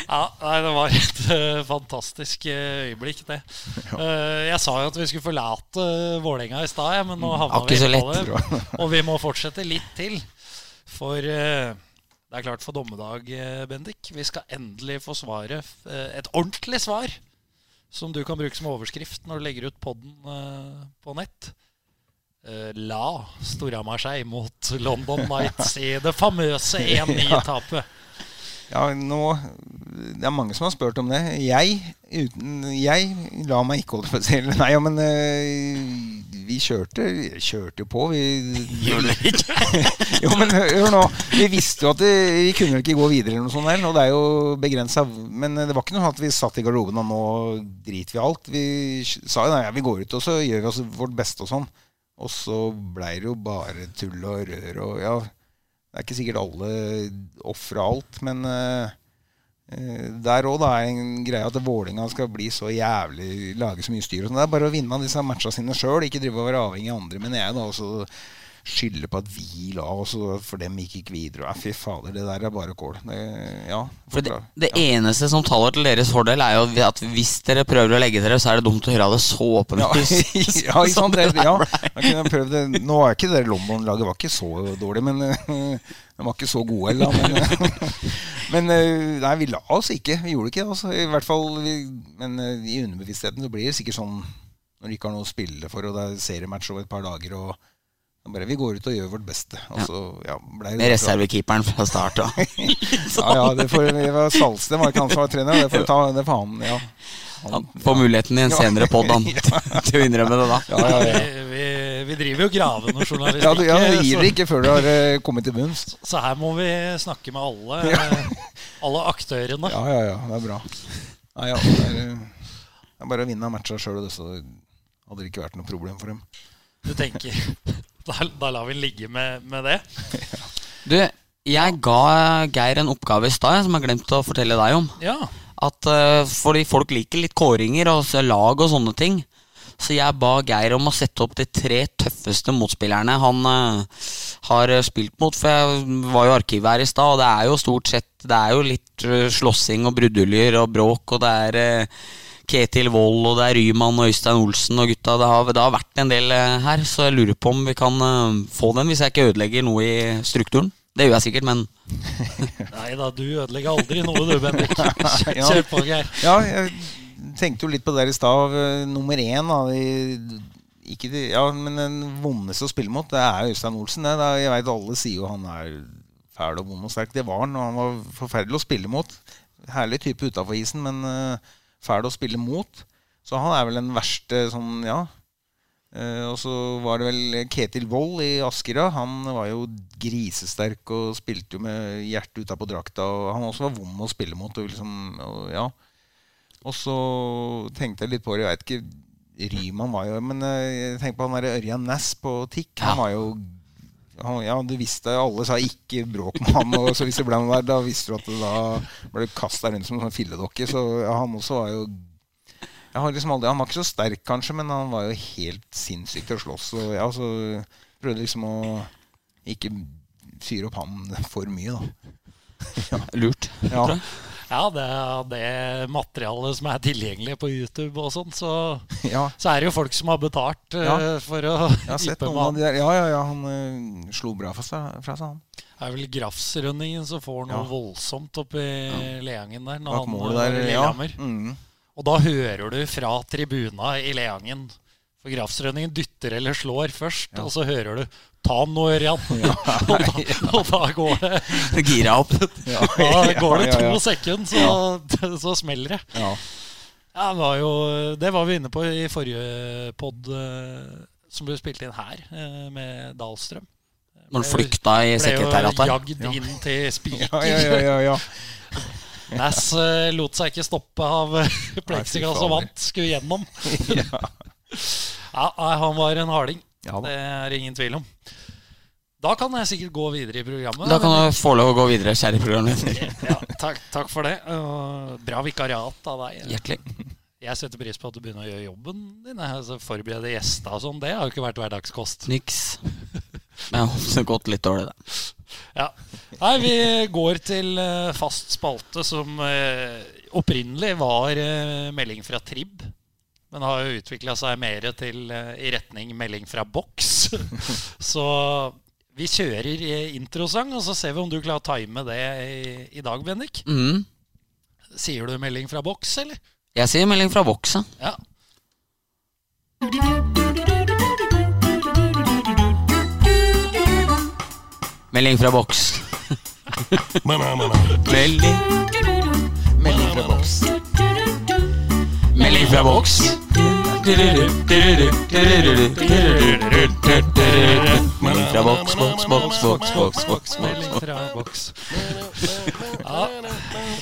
ja. Det var et uh, fantastisk eh, øyeblikk, det. Uh, jeg sa jo at vi skulle forlate uh, Vålerenga i stad, men nå havna vi på det. Og vi må fortsette litt til. For eh, det er klart for dommedag, eh, Bendik. Vi skal endelig få svaret. eh, et ordentlig svar. Som du kan bruke som overskrift når du legger ut podden eh, på nett. la Storhamar seg mot London Knights i det famøse 1-9-tapet. Ja, nå Det er mange som har spurt om det. Jeg, uten, jeg la meg ikke holde på selv. Nei, ja, men øh, vi kjørte Kjørte jo på, vi Gjør det ikke? Jo, men hør nå. Vi visste jo at det, vi kunne ikke gå videre, eller noe sånt der, og det er jo begrensa. Men det var ikke noe at vi satt i garderoben og nå driter vi alt. Vi sa jo nei, ja, vi går ut og så gjør vi oss vårt beste og sånn. Og så blei det jo bare tull og rør og ja. Det er ikke sikkert alle ofrer alt, men eh, eh, der òg er en greie at Vålinga skal bli så jævlig lage så mye styr. sånn. Det er bare å vinne disse matchene sine sjøl, ikke drive og være avhengig av andre. Men jeg da også skylder på at vi la oss, for dem gikk ikke videre. Ja, fy fader, det der er bare kål. Det, ja, For det, det ja. eneste som taler til deres fordel, er jo at hvis dere prøver å legge dere, så er det dumt å gjøre det så ja, åpenlyst. ja, ikke sant? Det, ja. Nå er ikke det London-laget var ikke så dårlig, men de var ikke så gode heller. Men, men eh, nei, vi la oss ikke. Vi gjorde ikke det. Altså. I hvert fall, vi, men eh, i underbevisstheten så blir det sikkert sånn når du ikke har noe å spille for, og det er seriematch over et par dager og bare, Vi går ut og gjør vårt beste. Og så, ja, ble det Med reservekeeperen fra start av. Ja, ja, det får, det var Salsten var ikke han som var trener. Det får ta, det får han, ja. Han får muligheten i en senere pod til å innrømme det da. Ja, ja, ja. Vi, vi, driver jo graven og journalistikk. du, ja, du gir det ikke før du har eh, kommet til bunns. Så her må vi snakke med alle, alle aktørene. Ja, ja, ja, det er bra. Nei, ja, det, er, det er bare å vinne matcha sjøl, så hadde det ikke vært noe problem for dem. Du tenker Da, da lar vi ligge med, med det. Du, jeg ga Geir en oppgave i stad som jeg glemte å fortelle deg om. Ja. At uh, Fordi folk liker litt kåringer og lag og sånne ting. Så jeg ba Geir om å sette opp de tre tøffeste motspillerne han uh, har spilt mot. For jeg var jo arkivet her i stad, og det er jo stort sett Det er jo litt uh, slåssing og bruduljer og bråk, og det er eh, Ketil Wold, og det er Ryman og Øystein Olsen og gutta. Det har, det har vært en del eh, her, så jeg lurer på om vi kan eh, få den hvis jeg ikke ødelegger noe i strukturen. Det gjør jeg sikkert, men Nei da, du ødelegger aldri noe, du, Bendik. Kjør, på, Geir. Ja, jeg tenkte jo litt på det der i stad. eh, Nummer én av de, ikke de, ja, Men den vondeste å spille mot, det er Øystein Olsen. Det. det, jeg vet Alle sier jo han er fæl og vond og sterk. Det var han, og han var forferdelig å spille mot. Herlig type utafor isen, men eh, fæl å spille mot. Så han er vel den verste sånn, ja. Eh, og så var det vel Ketil Wold i Askera. Han var jo grisesterk og spilte jo med hjertet utapå drakta. Og han også var vond å spille mot. Og liksom, og, ja. Og så tenkte jeg litt på det. Jeg vet ikke Ryman var jo Men eh, jeg tenker på han der Ørjan Næss på TIK. Han var jo han, Ja, du visste Alle sa ikke bråk med han. Og så hvis det ble noe der, da visste du at det da ble kasta rundt som en sånn filledokke. Så ja, han også var jo jeg har liksom aldri, Han var ikke så sterk, kanskje, men han var jo helt sinnssyk til å slåss. Og ja, så prøvde liksom å ikke fyre opp han for mye, da. lurt. Ja. tror jeg. Ja, det er det materialet som er tilgjengelig på YouTube og sånn, så, Ja, så er det jo folk som har betalt eh, Ja. for å jeg har sett noen av de der. Ja, ja, ja, han eh, slo bra fra seg, han. Det er vel Grafsrønningen som får noe Ja. voldsomt oppi Leangen der. Når han der. i Ja. Mm. Og da hører du fra tribuna i Leangen For Grafsrønningen dytter eller slår først, og så hører du 'ta den nå, Ørjan'. og, da, og da går det Gira opp. Da går det to sekunder, så, så smeller det. Ja. Ja, det var jo Det var vi inne på i forrige pod som ble spilt inn her, eh, med Dahlstrøm. Når han flykta i Ble jo sekretariatet. jagd inn til spiker. Ja, ja, ja, ja, ja. Nass eh, lot seg ikke stoppe av eh, plexiglass og vant. Skulle gjennom. ja, han var en harding. Ja da. Det er ingen tvil om. Da kan jeg sikkert gå videre i programmet. Da kan du få lov å gå videre, kjære programleder. ja, takk, takk for det. Bra vikariat av deg. Hjertelig. Jeg setter pris på at du begynner å gjøre jobben din. Altså, forberede gjester og sånn. Det har jo ikke vært hverdagskost. Niks. Men det har gått litt dårlig, det. Ja. Nei, vi går til eh, fast spalte som eh, opprinnelig var eh, melding fra Trib. Men har jo utvikla seg mer til, eh, i retning melding fra boks. så vi kjører eh, introsang, og så ser vi om du klarer å time det i, i dag, Bendik. Mm. Sier du melding fra boks, eller? Jeg sier melding fra boks, ja. Melding fra boks. melding. Melding fra boks. Melding fra boks. Melding fra boks, boks, boks, boks, boks, boks, boks. Ja,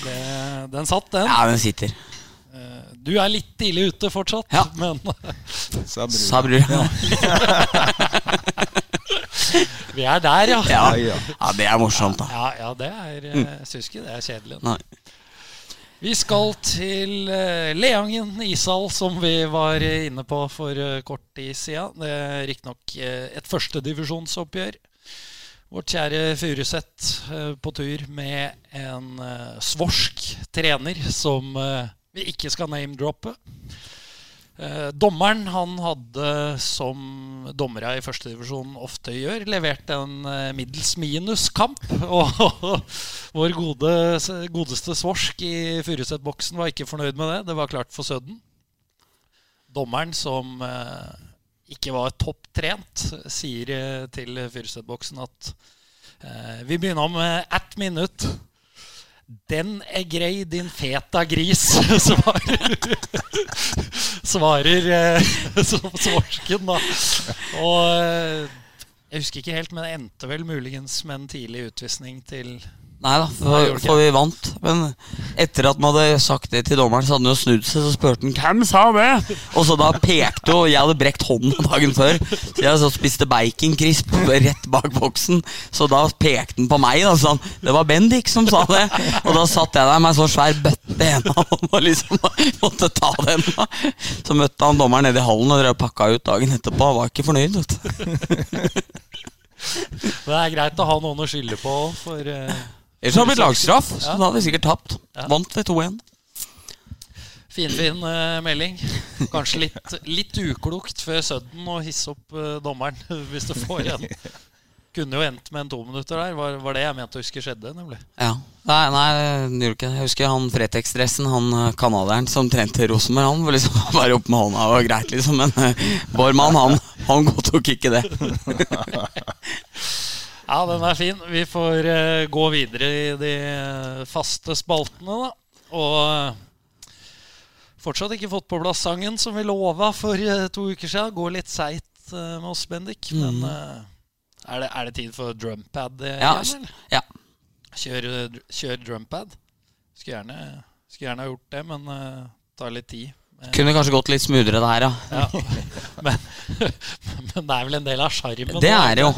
det, den satt, den. Ja, den sitter. Du er litt tidlig ute fortsatt, Ja. men Sa bror. Brura. vi er der, ja. Ja. Ja, ja. ja, det er morsomt, da. Ja, ja det er mm. Syns ikke det er kjedelig. Nei. Vi skal til eh, Leangen ishall, som vi var inne på for eh, kort tid siden. Det er riktignok uh, et førstedivisjonsoppgjør. Vårt kjære Furuset eh, på tur med en svorsk trener som eh, vi ikke skal name-droppe. Eh, dommeren han hadde, som dommere i førstedivisjon ofte gjør, levert en eh, middels minus-kamp. Og vår gode, godeste svorsk i Furuset-boksen var ikke fornøyd med det. Det var klart for Sødden. Dommeren, som eh, ikke var topptrent, sier eh, til Furuset-boksen at eh, vi begynner med ett minutt. Den er grei, din feta gris, svarer, svarer eh, svorsken, eh, jeg husker ikke helt, men det endte vel muligens med en tidlig utvisning til Nei da, for, for vi vant. Men etter at man hadde sagt det til dommeren, så hadde han jo snudd seg, så spurte han 'Hvem sa det?' Og så da pekte jo Jeg hadde brekt hånden dagen før, så jeg så spiste baconcrisp rett bak boksen. Så da pekte han på meg, da, sånn. Det var Bendik som sa det. Og da satt jeg der med en sånn svær bøtte i hendene og liksom måtte ta den. da. Så møtte han dommeren nede i hallen og drev og pakka ut dagen etterpå. Han var ikke fornøyd, vet du. Det er greit å ha noen å skylde på for eh, Ellers hadde det blitt lagstraff, så da hadde vi sikkert tapt. Ja. Vant ved 2-1. Finfin eh, melding. Kanskje litt, litt uklokt før Sudden å hisse opp eh, dommeren hvis du får en. Kunne jo endt med en to minutter der. Var, var det jeg mente å huske skjedde, nemlig. Ja. Nei, nei, det gjorde ikke det. Jeg husker han Fretex-dressen, han eh, canadieren som trente Rosenborg, han var liksom bare opp med hånda og greit, liksom. Men eh, vår mann, han, han godtok ikke det. Ja, den er fin. Vi får uh, gå videre i de eh, faste spaltene, da. Og uh, fortsatt ikke fått på plass sangen som vi lova for uh, to uker siden. Går litt seigt med oss, Bendik. Men eh, er, det, er det tid for drumpad Ja, igjen, eller? ja. Kjør, kjør drumpad. Skulle gjerne, skulle gjerne ha gjort det, men uh, tar litt tid. Kunne kanskje gått litt smoothere det her, ja. ja. men, men det er vel en del av sjarmen? Det er det jo.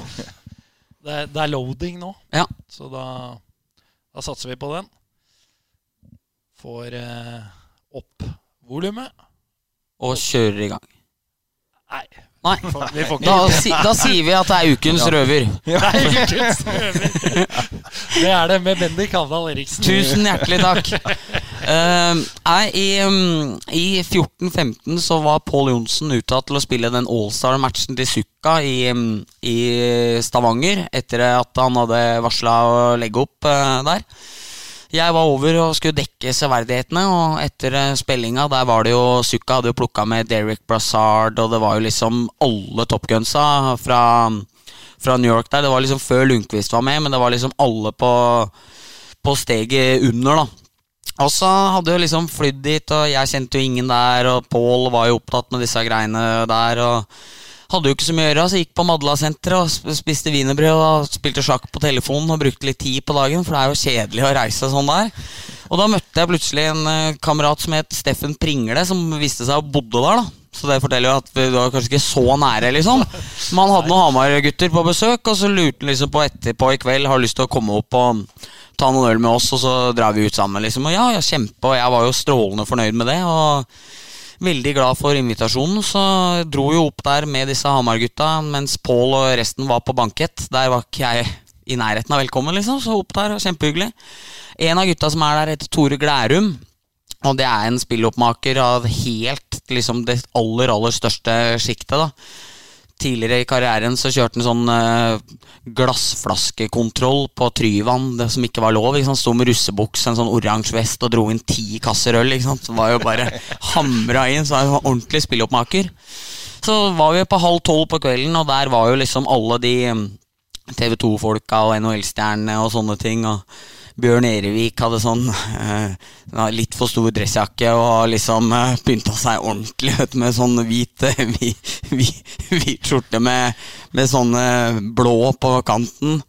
Det er, det er loading nå, Ja. så da, da satser vi på den. Får eh, opp volumet. Og kjører i gang. Nei, Nei. får- vi får Da, si, da sier vi at det er ukens røver. Det er ukens røver. Det er det med Bendik Havdal Eriksen. Tusen hjertelig takk. Eh, nei, I, um, i 14-15 så var Pål Johnsen uttatt til å spille den Allstar-matchen til Sukka i, um, i Stavanger etter at han hadde varsla å legge opp eh, der. Jeg var over og skulle dekke severdighetene, og etter eh, spillinga der var det jo Sukka hadde jo plukka med Derek Brassard, og det var jo liksom alle toppgunsa fra, fra New York der. Det var liksom før Lundqvist var med, men det var liksom alle på, på steget under, da. Og så hadde jeg liksom flydd dit, og jeg kjente jo ingen der, og Pål var jo opptatt med disse greiene der, og hadde jo ikke så mye å gjøre, så jeg gikk på Madla-senteret og spiste wienerbrød og spilte sjakk på telefonen og brukte litt tid på dagen, for det er jo kjedelig å reise sånn der. Og da møtte jeg plutselig en eh, kamerat som het Steffen Pringle, som viste seg å bodde der, da. Så det forteller jo at vi var kanskje ikke så nære, liksom. Men han hadde noen Hamar-gutter på besøk, og så lurte han liksom på etterpå i kveld har lyst til å komme opp og ta noen øl med oss, og så drar vi ut sammen, liksom. Og ja, ja, kjempe, og jeg var jo strålende fornøyd med det. og Veldig glad for invitasjonen, så dro jo opp der med disse Hamar-gutta, mens Pål og resten var på bankett. Der var ikke jeg i nærheten av velkommen, liksom, så opp der, kjempehyggelig. En av gutta som er der, heter Tore Glærum. Og det er en spilloppmaker av helt liksom det aller, aller største sjiktet, da. Tidligere i karrieren så kjørte han sånn eh, glassflaskekontroll på Tryvann, det som ikke var lov. Ikke? Sto med russebukse, en sånn oransje vest og dro inn ti kasser øl. Så var jo bare hamra inn. Så var jo ordentlig spilloppmaker. Så var vi på halv tolv på kvelden, og der var jo liksom alle de TV 2-folka og NHL-stjernene og sånne ting. Og Bjørn Erevik hadde sånn eh, litt for stor dressjakke og liksom eh, pynta seg ordentlig vet, med sånn hvit, eh, hvit, hvit, hvit skjorte med, med sånne blå på kanten.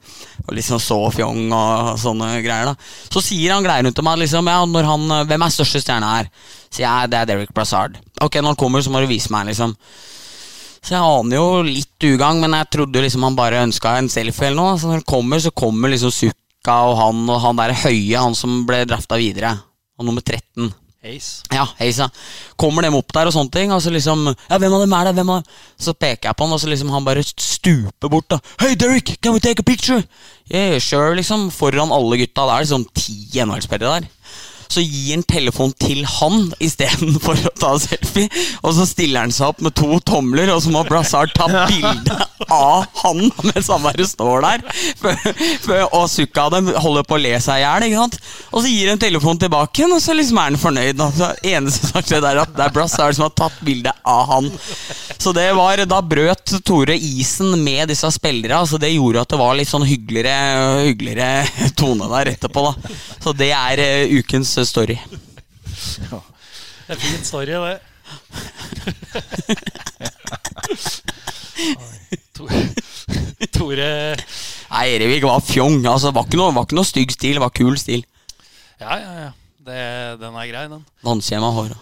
Og liksom så fjong og sånne greier. da Så sier han greier rundt om meg liksom, ja, når han, hvem er største stjerne her. Sier jeg det er Derek Brassard. Ok, når han kommer, så må du vise meg, liksom. Så jeg aner jo litt ugagn, men jeg trodde liksom han bare ønska en selfie eller noe. Så når han kommer, så kommer liksom Sukka og han og han der høye, han som ble drafta videre. Og nummer 13. Ace. Ja, heisa. Kommer dem opp der og sånne ting, og så liksom Ja, hvem av dem er det? Hvem av Så peker jeg på han, og så liksom han bare stuper bort, da. Hey, Derek, can we take a picture? Yeah, sure, liksom. Foran alle gutta. Det er liksom ti NHL-spillere der. Så gir han telefon til han istedenfor å ta selfie. Og så stiller han seg opp med to tomler, og så må Brassard ta bilde av han mens han bare står der. Og Sukka dem holder på å le seg i hjel. Og så gir han telefon tilbake igjen, og så liksom er han fornøyd. Altså, eneste som har skjedd, er at det er Brassard som har tatt bilde av han. Så det var, da brøt Tore isen med disse spillere. så det gjorde at det var litt sånn hyggeligere, hyggeligere tone der etterpå. da Så det er uh, ukens story. Det er fin story, det. Tore Nei, Erevik var fjong. Altså, var ikke noe, var ikke noe stygg stil, var kul stil. Ja, ja, ja. Det, den er grei, den. Vannskjema håra.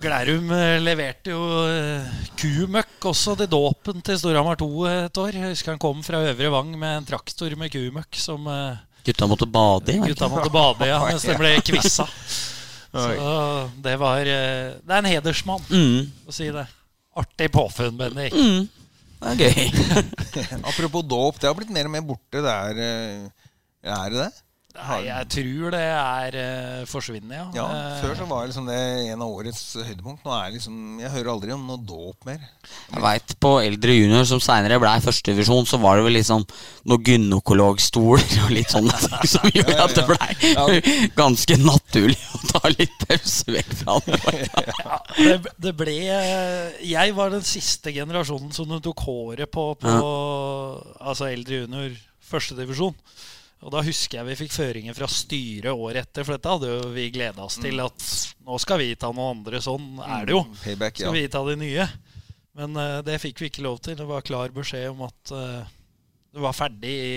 Glærum eh, leverte jo eh, kumøkk også til dåpen til Storhamar 2 et år. Jeg husker han kom fra Øvre Vang med en traktor med kumøkk som eh, Gutta måtte bade gutta måtte bade ja, mens det ble kvissa. Så det var eh, Det er en hedersmann, Mm, å si det. Artig påfunn, Bendik. mm, det er gøy. Apropos dåp, det har blitt mer og mer borte. Det er, eh, er det det? Nei, jeg tror det er uh, forsvinnende, ja. Ja, Eh, Før så var liksom det en av årets høydepunkt. Nå er liksom, Jeg hører aldri om noe dåp mer. Jeg vet, På eldre junior, som seinere ble førstedivisjon, så var det vel liksom noen gynekologstoler og litt sånne ting som gjorde at det blei ganske naturlig å ta litt pause vekk fra det. Ja, det, det ble Jeg var den siste generasjonen som du tok håret på på altså eldre junior førstedivisjon. Og da husker jeg vi fikk føringer fra styret året etter, for dette hadde jo vi gleda oss til. At nå skal vi ta noen andre. Sånn er det jo. Payback, Skal vi ta de nye. Men uh, det fikk vi ikke lov til. Det var klar beskjed om at uh, det var ferdig i,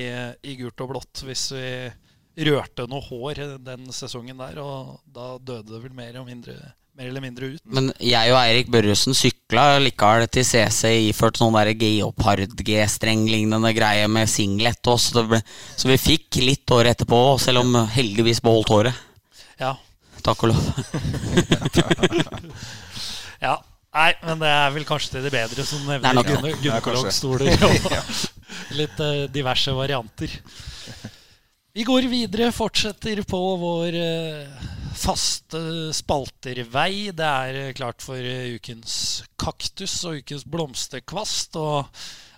i gult og blått hvis vi rørte noe hår den sesongen der. Og da døde det vel mer, og mindre, mer eller mindre ut. Men jeg og Eirik Børresen sykla likevel til CC iført sånn der Geopard-G-streng-lignende greie med singlet. også, så, det ble, så vi fikk litt år etterpå, selv om heldigvis beholdt håret. Ja, Takk og lov. Ja, Nei, men det er vel kanskje til det bedre, som er nevner gynekologstoler og litt eh, diverse varianter. Vi går videre, fortsetter på vår eh, faste spaltervei. Det er eh, klart for eh, ukens kaktus og ukens blomsterkvast. Og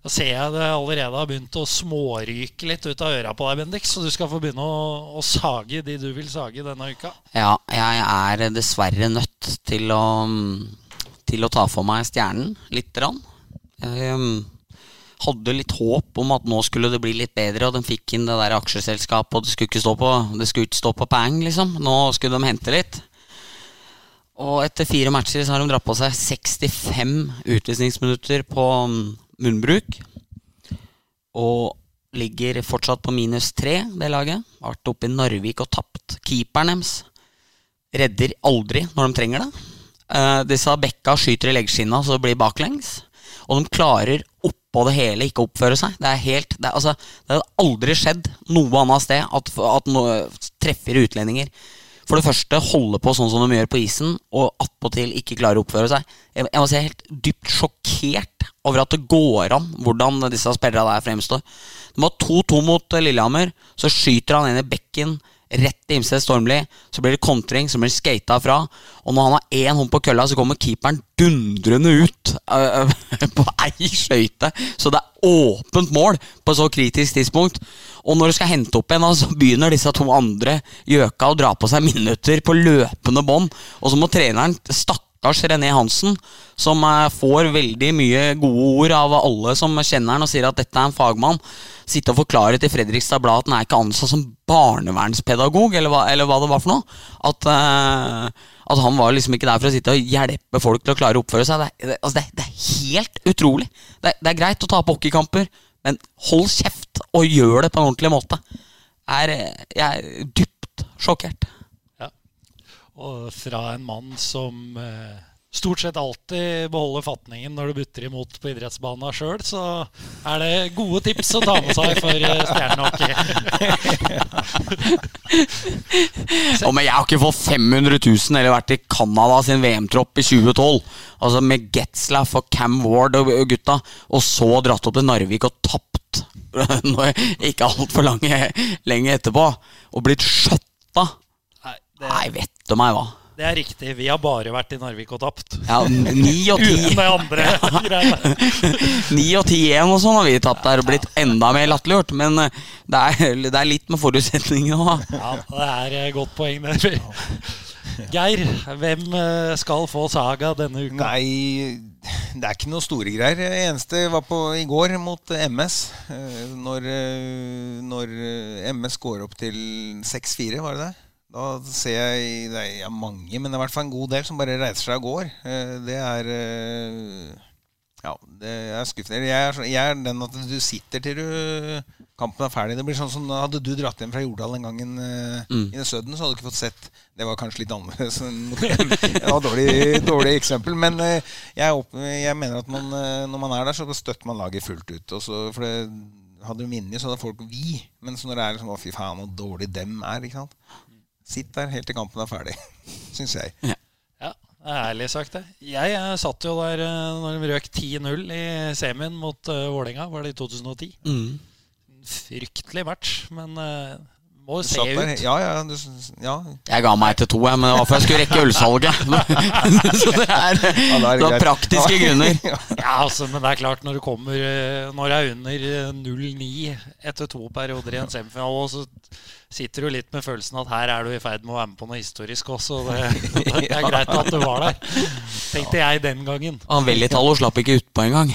da ser jeg det allerede har begynt å småryke litt ut av øra på deg, Bendik. Så du skal få begynne å, å sage de du vil sage denne uka. Ja, jeg er dessverre nødt til å, til å ta for meg stjernen lite grann. Um, hadde litt håp om at nå skulle det bli litt bedre, og de fikk inn det der aksjeselskapet, og det skulle ikke stå på, det skulle ikke stå på peng, liksom. Nå skulle de hente litt. Og etter fire matcher så har de dratt på seg 65 utvisningsminutter på um, munnbruk. Og ligger fortsatt på minus tre, det laget. Har vært oppe i Narvik og tapt. Keeperen deres redder aldri når de trenger det. Eh, disse bekka skyter i leggskinna så det blir baklengs. Og de klarer oppå det hele ikke oppføre seg. Det er helt, det er, altså, det hadde aldri skjedd noe annet sted at, at noe treffer utlendinger. For det første holde på sånn som de gjør på isen, og attpåtil ikke klarer å oppføre seg. Jeg, jeg må si helt dypt sjokkert over at det går an hvordan disse spillerne der fremstår. De var 2-2 mot eh, Lillehammer, så skyter han en i bekken rett til Imsted Stormli. Så blir det kontring, så blir det skata fra. Og når han har én hånd på kølla, så kommer keeperen dundrende ut øh, på ei skøyte. Så det er åpent mål på så kritisk tidspunkt. Og når du skal hente opp en, da, så begynner disse to andre gjøka å dra på seg minutter på løpende bånd. Og så må treneren stakke Lars René Hansen, som eh, får veldig mye gode ord av alle som kjenner han og sier at dette er en fagmann. Sitte og forklare til Fredrikstad Blad at han er ikke ansatt som barnevernspedagog, eller hva, eller hva det var for noe. At, uh, at han var liksom ikke der for å sitte og hjelpe folk til å klare å oppføre seg. Det, det, altså det, det er helt utrolig. Det, det er greit å tape hockeykamper, men hold kjeft og gjør det på en ordentlig måte. Er, eh, jeg er dypt sjokkert. Ja. Og fra en mann som eh, stort sett alltid beholder fatningen når du butter imot på idrettsbanen sjøl, så er det gode tips å ta med seg for eh, stjernehockey. Og men jeg har ikke fått 500 000 eller vært i Canada sin VM-tropp i 2012. Altså Med Getzlaff og Cam Ward og gutta, og så dratt opp til Narvik og tapt ikke altfor lenge etterpå. Og blitt skjøtta. Nei, vet du meg hva. det er riktig. Vi har bare vært i Narvik og tapt. Ja, Ni og ti Uten det andre greiene. Ni og ti igjen og sånn har vi tapt der og blitt enda mer latterliggjort. Men eh, det er, det er litt med forutsetningene òg. Ja, det er et godt poeng der. Geir, hvem eh, skal få Saga denne uka? Nei, det er ikke noe store greier. Det eneste var på i går mot eh, MS. eh, Når, eh, når eh, MS går opp til 6-4, var det det? Da ser jeg det er mange, men det er i hvert fall en god del som bare reiser seg og går. Eh, Det er eh, Ja, det er skuffende. Jeg er, jeg er den at du sitter til du kampen er ferdig. Det blir sånn som Hadde du dratt hjem fra Jordal en gang i Mm. i Søden, så hadde du ikke fått sett Det var kanskje litt annerledes. Det var dårlig, dårlig eksempel. Men eh, jeg, jeg mener at man, eh, når man er der, så støtter man laget fullt ut. Også, for det hadde du vunnet, så hadde folk vi. Men så når det er liksom Å, fy faen, hvor dårlig dem er. ikke sant? Sitt der helt til kampen er ferdig, syns jeg. Ja, det er ærlig sagt, det. Jeg eh, satt jo der eh, når de røk 10-0 i semien mot uh, Vålerenga. Var det i 2010? Mm. Fryktelig match, men uh, må Du se der, ut. ja, ja, du, ja. Jeg ga meg etter to, jeg, men det var for jeg skulle rekke ølsalget. Så det er, Ja, er det var praktiske grunner. Ja. Ja, altså, men det er klart, når du kommer Når det er under eh, 0-9 etter to perioder i en semifinale, så sitter du litt med følelsen at her er du i ferd med å være med på noe historisk også. Det, det er greit at du var der. Tenkte jeg den gangen. Han Velitalo slapp ikke utpå engang.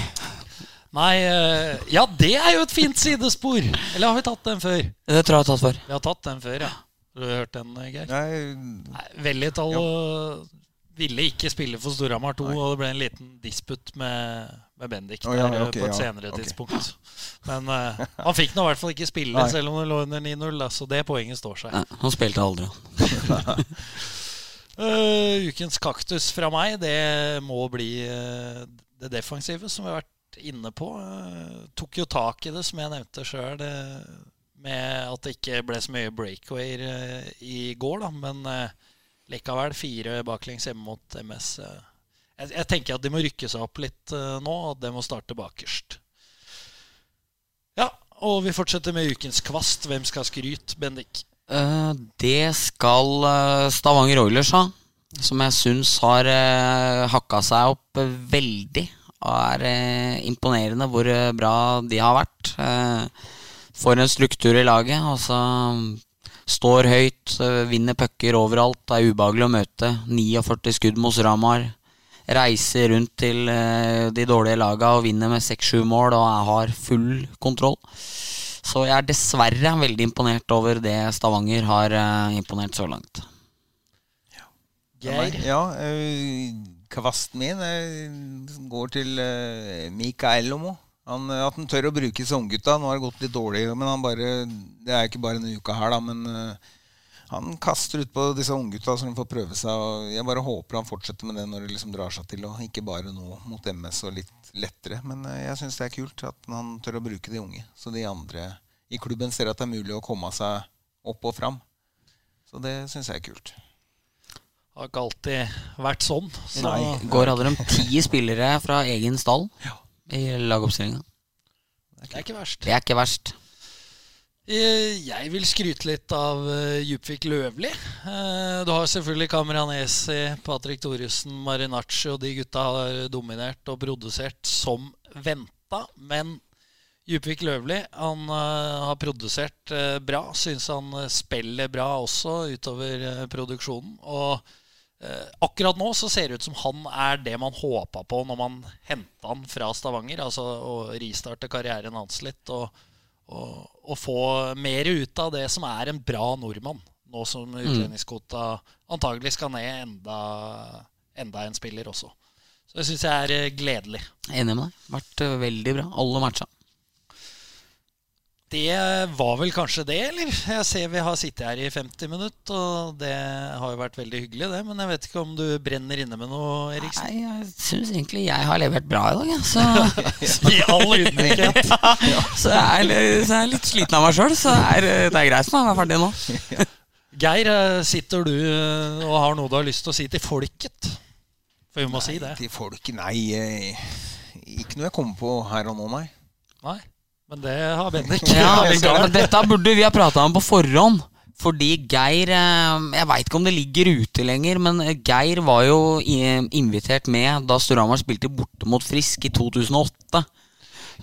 Nei, eh, ja, det er jo et fint sidespor! Eller har vi tatt den før? Det tror jeg har tatt før. Vi har tatt den før, ja. Du Har hørt den, Geir? Nei, Nei, Vellital ville ikke spille for Storhamar 2, og det ble en liten disputt med, med Bendik oh, ja, der, okay, på et ja, senere ok. tidspunkt. Men uh, han fikk nå i hvert fall ikke spille, Nei. selv om det lå under 9-0, så det poenget står seg. Nei, han spilte aldri. han. uh, ukens kaktus fra meg, det må bli uh, det defensive, som vi har vært inne på. Eh, tok jo tak i det, som jeg nevnte sjøl, med at det ikke ble så mye breakawayer eh, i går, da. Men eh, likevel fire baklengs hjemme mot MS. eh. Jeg, jeg tenker at de må rykke seg opp litt eh, nå, og det de må starte bakerst. Ja, og vi fortsetter med ukens kvast. Hvem skal ha skryt, Bendik? Uh, det skal eh, Stavanger Oilers ha. Som jeg syns har uh, hakka seg opp veldig. Og er uh, imponerende hvor bra de har vært. Får en struktur i laget. Altså så står høyt, vinner pucker overalt. Det er ubehagelig å møte. 49 skudd mot Ramar. Reiser rundt til eh, de dårlige laga og vinner med 6-7 mål og har full kontroll. Så jeg er dessverre veldig imponert over det Stavanger har eh, imponert så langt. Geir? Ja, eh, kvasten min går til Mika Mikael Lomo. Han, at han tør å bruke disse unggutta. Nå har det gått litt dårlig, men han bare, det er ikke bare denne uka her, da. Men han kaster ut på disse unggutta så de får prøve seg. Og jeg bare håper han fortsetter med det når det liksom drar seg til. Og ikke bare nå mot MS og litt lettere. Men eh, jeg syns det er kult at han tør å bruke de unge. Så de andre i klubben ser at det er mulig å komme seg opp og fram. Så det syns jeg er kult. Det Har ikke alltid vært sånn. Så Nei. Går hadde de ti spillere fra egen stall i lagoppstillinga. det er ikke verst. Det er ikke verst. Eh, Jeg vil skryte litt av eh, Djupvik Løvli. Eh, Du har selvfølgelig Cameranesi, Patrick Thoresen, Marinacci og de gutta har dominert og produsert som venta. Men Djupvik Løvli han har produsert bra. Syns han spiller bra også utover produksjonen. Og akkurat nå så ser det ut som han er det man håpa på når man henta han fra Stavanger. Altså å ristarte karrieren hans litt og, og få mer ut av det som er en bra nordmann. Nå som utlendingskvota antagelig skal ned enda, enda en spiller også. Så det syns jeg er eh, gledelig. Enig med deg. Vært eh, veldig bra. Alle matcha. Det var vel kanskje det, eller? Jeg ser vi har sittet her i 50 minutter, og det har jo vært veldig hyggelig, det. Men jeg vet ikke om du brenner inne med noe, Eriksen? Nei, jeg syns egentlig jeg har levert bra i dag, jeg. Så, I all ydmykhet. så, jeg er, litt- sliten av meg sjøl, så det er, det er greit for meg å være ferdig nå. Geir, eh, sitter du eh, og har noe du har lyst til å si til folket? For vi må si det. Til folket? Nei, eh, ikke noe jeg kommer på her og nå, nei. Nei, men det har Bendik. Ja, men Dette burde vi ha prata om på forhånd. Fordi Geir eh, Jeg veit ikke om det ligger ute lenger, men Geir var jo invitert med da Storhamar spilte borte mot Frisk i 2008.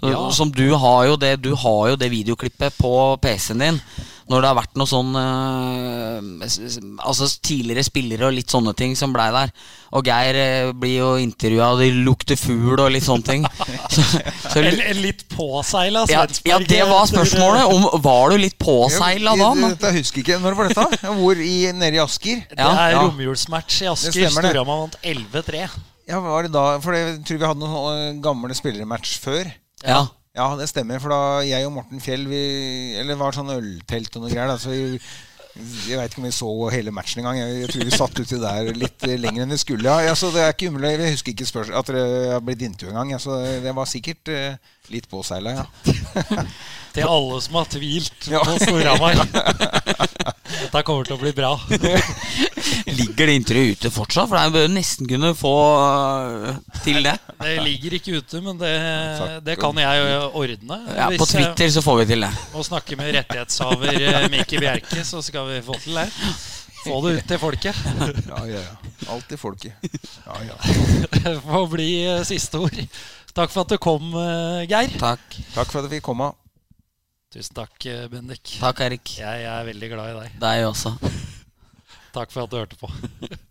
Ja. Som du har jo det Du har jo det videoklippet på PC-en din. Når det har vært noe sånn eh, Altså tidligere spillere og litt sånne ting som blei der. Og Geir eh, blir jo intervjua, og de lukter fugl og litt sånne ting. Så, så, En, en litt påseila ja, Svensberg. ja, det var spørsmålet. Om, var du litt påseila da? Ja. Dette husker ikke. Når var dette? Hvor i, nede i Asker? Det er ja. romjulsmatch i Asker. Storhamar vant 11-3. Ja, var det da? For jeg tror vi hadde noen gamle spillermatch før. Ja. Ja, det stemmer. For da jeg og Morten Fjell vi, Eller var sånn øltelt og noe greier. Da, så vi, jeg veit ikke om vi så hele matchen engang. Jeg, jeg tror vi satt uti der litt lenger enn vi skulle. Ja, så det er ikke umulig. Jeg husker ikke at dere har blitt intervjua engang. Ja, så det var sikkert eh, litt påseila, ja. Til alle som har tvilt på Storhamar. Dette kommer til å bli bra. Ligger det intervjuet ute fortsatt? For jeg bør nesten kunne få øh, til det. Det ligger ikke ute, men det, det kan jeg jo ordne. Ja, På Twitter så får vi til det. må snakke med rettighetshaver eh, Mikkel Bjerke, så skal vi få til det. Få det ut til folket. Ja, ja, ja. Alt til folket. Ja, ja. Det får bli eh, siste ord. Takk for at du kom, eh, Geir. Takk. Takk for at jeg fikk komme. Tusen takk, eh, Bendik. Takk, Erik. Jeg er veldig glad i deg. Deg også. Takk for at du hørte på.